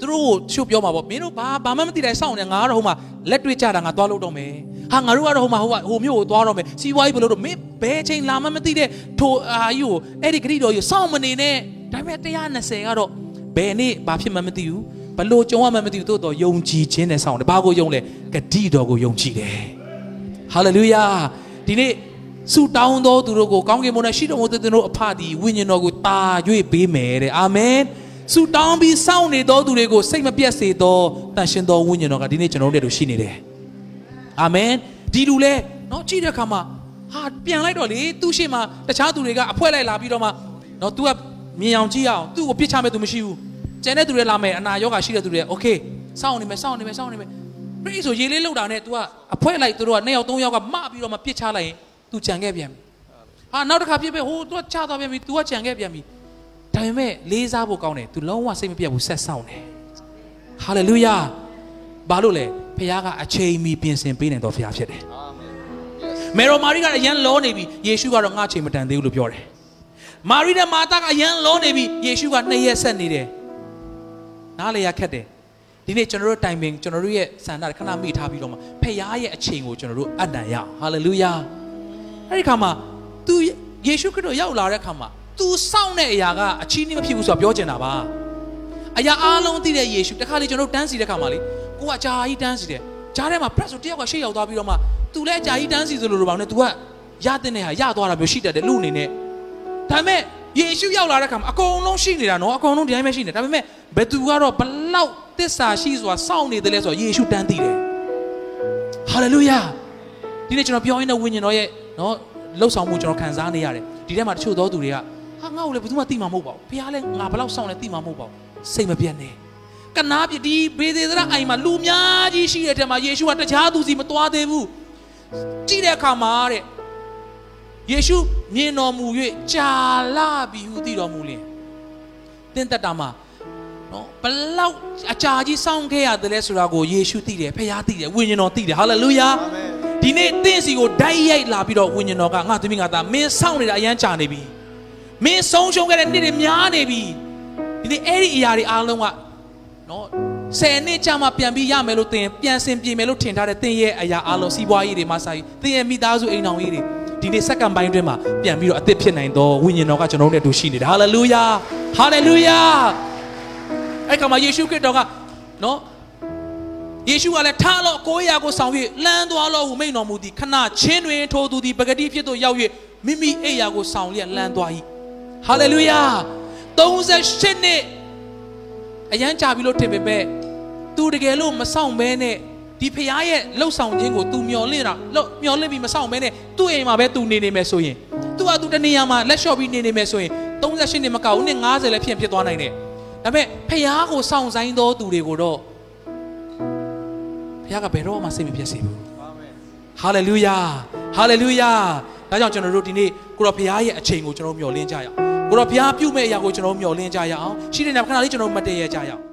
သူတို့ကိုချုပ်ပြောမှာပေါ့မင်းတို့ဘာဘာမှမသိတိုင်းစောင့်နေငါကတော့ဟိုမှာလက်တွေ့ကြတာငါသွားလို့တော့မယ် ဟာငါတို့ကတော့ဟိုမှာဟိုဟိုမျိုးကိုသွားတော့မယ်စီးပွားရေးဘယ်လိုတော့မင်းဘယ်ချိန်လာမှမသိတဲ့ထိုအာယူကိုအဲ့ဒီဂရိတော်ကြီးစောင့်မနေနဲ့ဒါပေမဲ့120ကတော့ဘယ်နေ့ဘာဖြစ်မှမသိဘူးဘလို့ကြုံရမှမသိဘူးသို့တော့ယုံကြည်ခြင်းနဲ့စောင့်တယ်ဘာကိုယုံလဲဂတိတော်ကိုယုံကြည်တယ်ဟာလေလုယာဒီနေ့ဆူတောင်းသောသူတို့ကိုကောင်းကင်ဘုံ၌ရှိတော်မူတဲ့သူတို့အဖသည်ဝိညာဉ်တော်ကိုတာ၍ပေးမယ်တဲ့အာမင်ဆူတောင်းပြီးစောင့်နေသောသူတွေကိုစိတ်မပြတ်စေသောတန်ရှင်သောဝိညာဉ်တော်ကဒီနေ့ကျွန်တော်တို့တို့ရှိနေတယ် အာမင်ဒီလူလဲเนาะကြည့်တဲ့အခါမှာဟာပြန်လိုက်တော့လေသူ့ရှေ့မှာတခြားသူတွေကအဖွဲလိုက်လာပြီးတော့မှเนาะ तू ကမြင်အောင်ကြည့်အောင်သူ့ကိုပြစ်ချမဲ့သူမရှိဘူးကျန်တဲ့သူတွေလာမယ်အနာရောဂါရှိတဲ့သူတွေโอเคစောင့်နေမယ်စောင့်နေမယ်စောင့်နေမယ်ပြိဆိုရေလေးလောက်တာနဲ့ तू ကအဖွဲလိုက်သူတို့ကနှစ်ယောက်သုံးယောက်ကမပြီးတော့မှပြစ်ချလိုက်ရင် तू ကြံခဲ့ပြန်ပြီဟာနောက်တစ်ခါပြစ်ပဲဟို तू ကချသွားပြန်ပြီ तू ကကြံခဲ့ပြန်ပြီဒါပေမဲ့လေးစားဖို့ကောင်းတယ် तू လုံးဝစိတ်မပြတ်ဘူးဆက်ဆောင်တယ်ဟာလေလုယာ ဘာလို့လဲဖခင်ကအချိန်မီပြင်ဆင်ပေးနိုင်တော်ဖခင်ဖြစ်တယ်မေရိုမာရီကအရန်လောနေပြီယေရှုကတော့ငါချိန်မတန်သေးဘူးလို့ပြောတယ်မာရီနဲ့မာသကအရန်လောနေပြီယေရှုကနှစ်ရက်ဆက်နေတယ်နားလေရခက်တယ်ဒီနေ့ကျွန်တော်တို့တိုင်ပင်ကျွန်တော်တို့ရဲ့ဆန္ဒခဏမိထားပြီးတော့မှဖခင်ရဲ့အချိန်ကိုကျွန်တော်တို့အနံ့ရအောင်ဟာလေလုယာအဲ့ဒီခါမှာ तू ယေရှုခရစ်တော်ရောက်လာတဲ့ခါမှာ तू စောင့်တဲ့အရာကအချီးနှီးမဖြစ်ဘူးဆိုတာပြောချင်တာပါအရာအားလုံးသိတဲ့ယေရှုတခါလေကျွန်တော်တို့တန်းစီတဲ့ခါမှာလေ ကိုကအကြာကြီးတန်းစီတယ်ကြားထဲမှာ press ဆိုတယောက်ကရှေ့ရောက်သွားပြီးတော့မှ तू လည်းအကြာကြီးတန်းစီသလိုလိုပါနဲ့ तू ကရတဲ့နေဟာရသွားတာမျိုးရှိတတ်တယ်လူအနေနဲ့ဒါပေမဲ့ယေရှုရောက်လာတဲ့ခါမှာအကုန်လုံးရှိနေတာနော်အကုန်လုံးဒီတိုင်းပဲရှိနေဒါပေမဲ့ဘယ်သူကတော့ဘလောက်တစ္ဆာရှိစွာစောင့်နေတယ်လဲဆိုတော့ယေရှုတန်းသိတယ်ဟာလေလုယာဒီနေ့ကျွန်တော်ပြောရင်းတဲ့ဝိညာဉ်တော်ရဲ့နော်လှုပ်ဆောင်မှုကျွန်တော်ခံစားနေရတယ်ဒီထဲမှာတချို့သောသူတွေကဟာငါ့ကိုလည်းဘယ်သူမှသိမှာမဟုတ်ပါဘူးဘုရားလည်းငါဘလောက်စောင့်လဲသိမှာမဟုတ်ပါဘူးစိတ်မပြတ်နဲ့ ကနာပြဒီဘေသေသရအိမ်မှာလူများကြီးရှိတဲ့ထဲမှာယေရှုကတခြားသူစီမသွားသေးဘူးကြည့်တဲ့အခါမှာတဲ့ယေရှုမြင်တော်မူ၍ကြာလာပြီဟုသိတော်မူလင်တင်းတက်တာမှာနော်ဘလောက်အကြာကြီးစောင့်ခဲ့ရတယ်လဲဆိုတာကိုယေရှုသိတယ်ဖခင်သိတယ်ဝိညာဉ်တော်သိတယ်ဟာလေလုယာအာမင်ဒီနေ့တင့်စီကိုဓာတ်ရိုက်လာပြီးတော့ဝိညာဉ်တော်ကငါသမီးငါသားမင်းစောင့်နေတာအရန်ကြာနေပြီမင်းဆုံးရှုံးခဲ့တဲ့နေ့တွေများနေပြီဒီနေ့အဲ့ဒီအရာတွေအားလုံးက နော်ဆယ်နှစ်ကြာမှပြန်ပြီးရမယ်လို့တင်ပြန်ဆင်ပြေမယ်လို့ထင်ထားတဲ့တင်ရဲ့အရာအားလုံးစီးပွားရေးတွေမှာစာရေးတင်ရဲ့မိသားစုအိမ်တော်ရေးတွေဒီနေ့စက္ကန့်ပိုင်းအတွင်းမှာပြန်ပြီးတော့အသစ်ဖြစ်နိုင်သောဝိညာဉ်တော်ကကျွန်တော်တို့နဲ့အတူရှိနေတာဟာလေလုယာဟာလေလုယာအဲ့ကမှာယေရှုခရစ်တော်ကနော်ယေရှုကလည်းထားလို့ကိုယ်ရာကိုဆောင်၍လမ်းသွားလို့ဟုမိန့်တော်မူသည်ခဏချင်းတွင်ထိုသူသည်ပဂတိဖြစ်သို့ရောက်၍မိမိအိယာကိုဆောင်လျက်လမ်းသွား၏ဟာလေလုယာ38နှစ် အရန်ကြာပြီလို့ထင်ပေမဲ့သူတကယ်လို့မဆောင်ဘဲနဲ့ဒီဖရားရဲ့လှုပ်ဆောင်ခြင်းကို तू မျော်လင့်တာလှုပ်မျော်လင့်ပြီးမဆောင်ဘဲနဲ့သူ့အိမ်မှာပဲ तू နေနေမယ်ဆိုရင် तू က तू တနေရာမှာလက်လျှော့ပြီးနေနေမယ်ဆိုရင်38နှစ်မကောက်ဘူးနှစ်90လည်းဖြစ်ဖြစ်သွားနိုင်တယ်ဒါပေမဲ့ဖရားကိုစောင့်ဆိုင်သောသူတွေကိုတော့ဖရားကဘယ်တော့မှစိတ်မပြတ်စေဘူးအာမင်ဟာလေလုယာဟာလေလုယာဒါကြောင့်ကျွန်တော်တို့ဒီနေ့ကိုရောဖရားရဲ့အချိန်ကိုကျွန်တော်မျှော်လင့်ကြရအောင် ကိုရောဖရားပြုမဲ့အရာကိုကျွန်တော်မျှော်လင့်ကြရအောင်ရှိတဲ့နေရာခဏလေးကျွန်တော်မတည့်ရကြရအောင်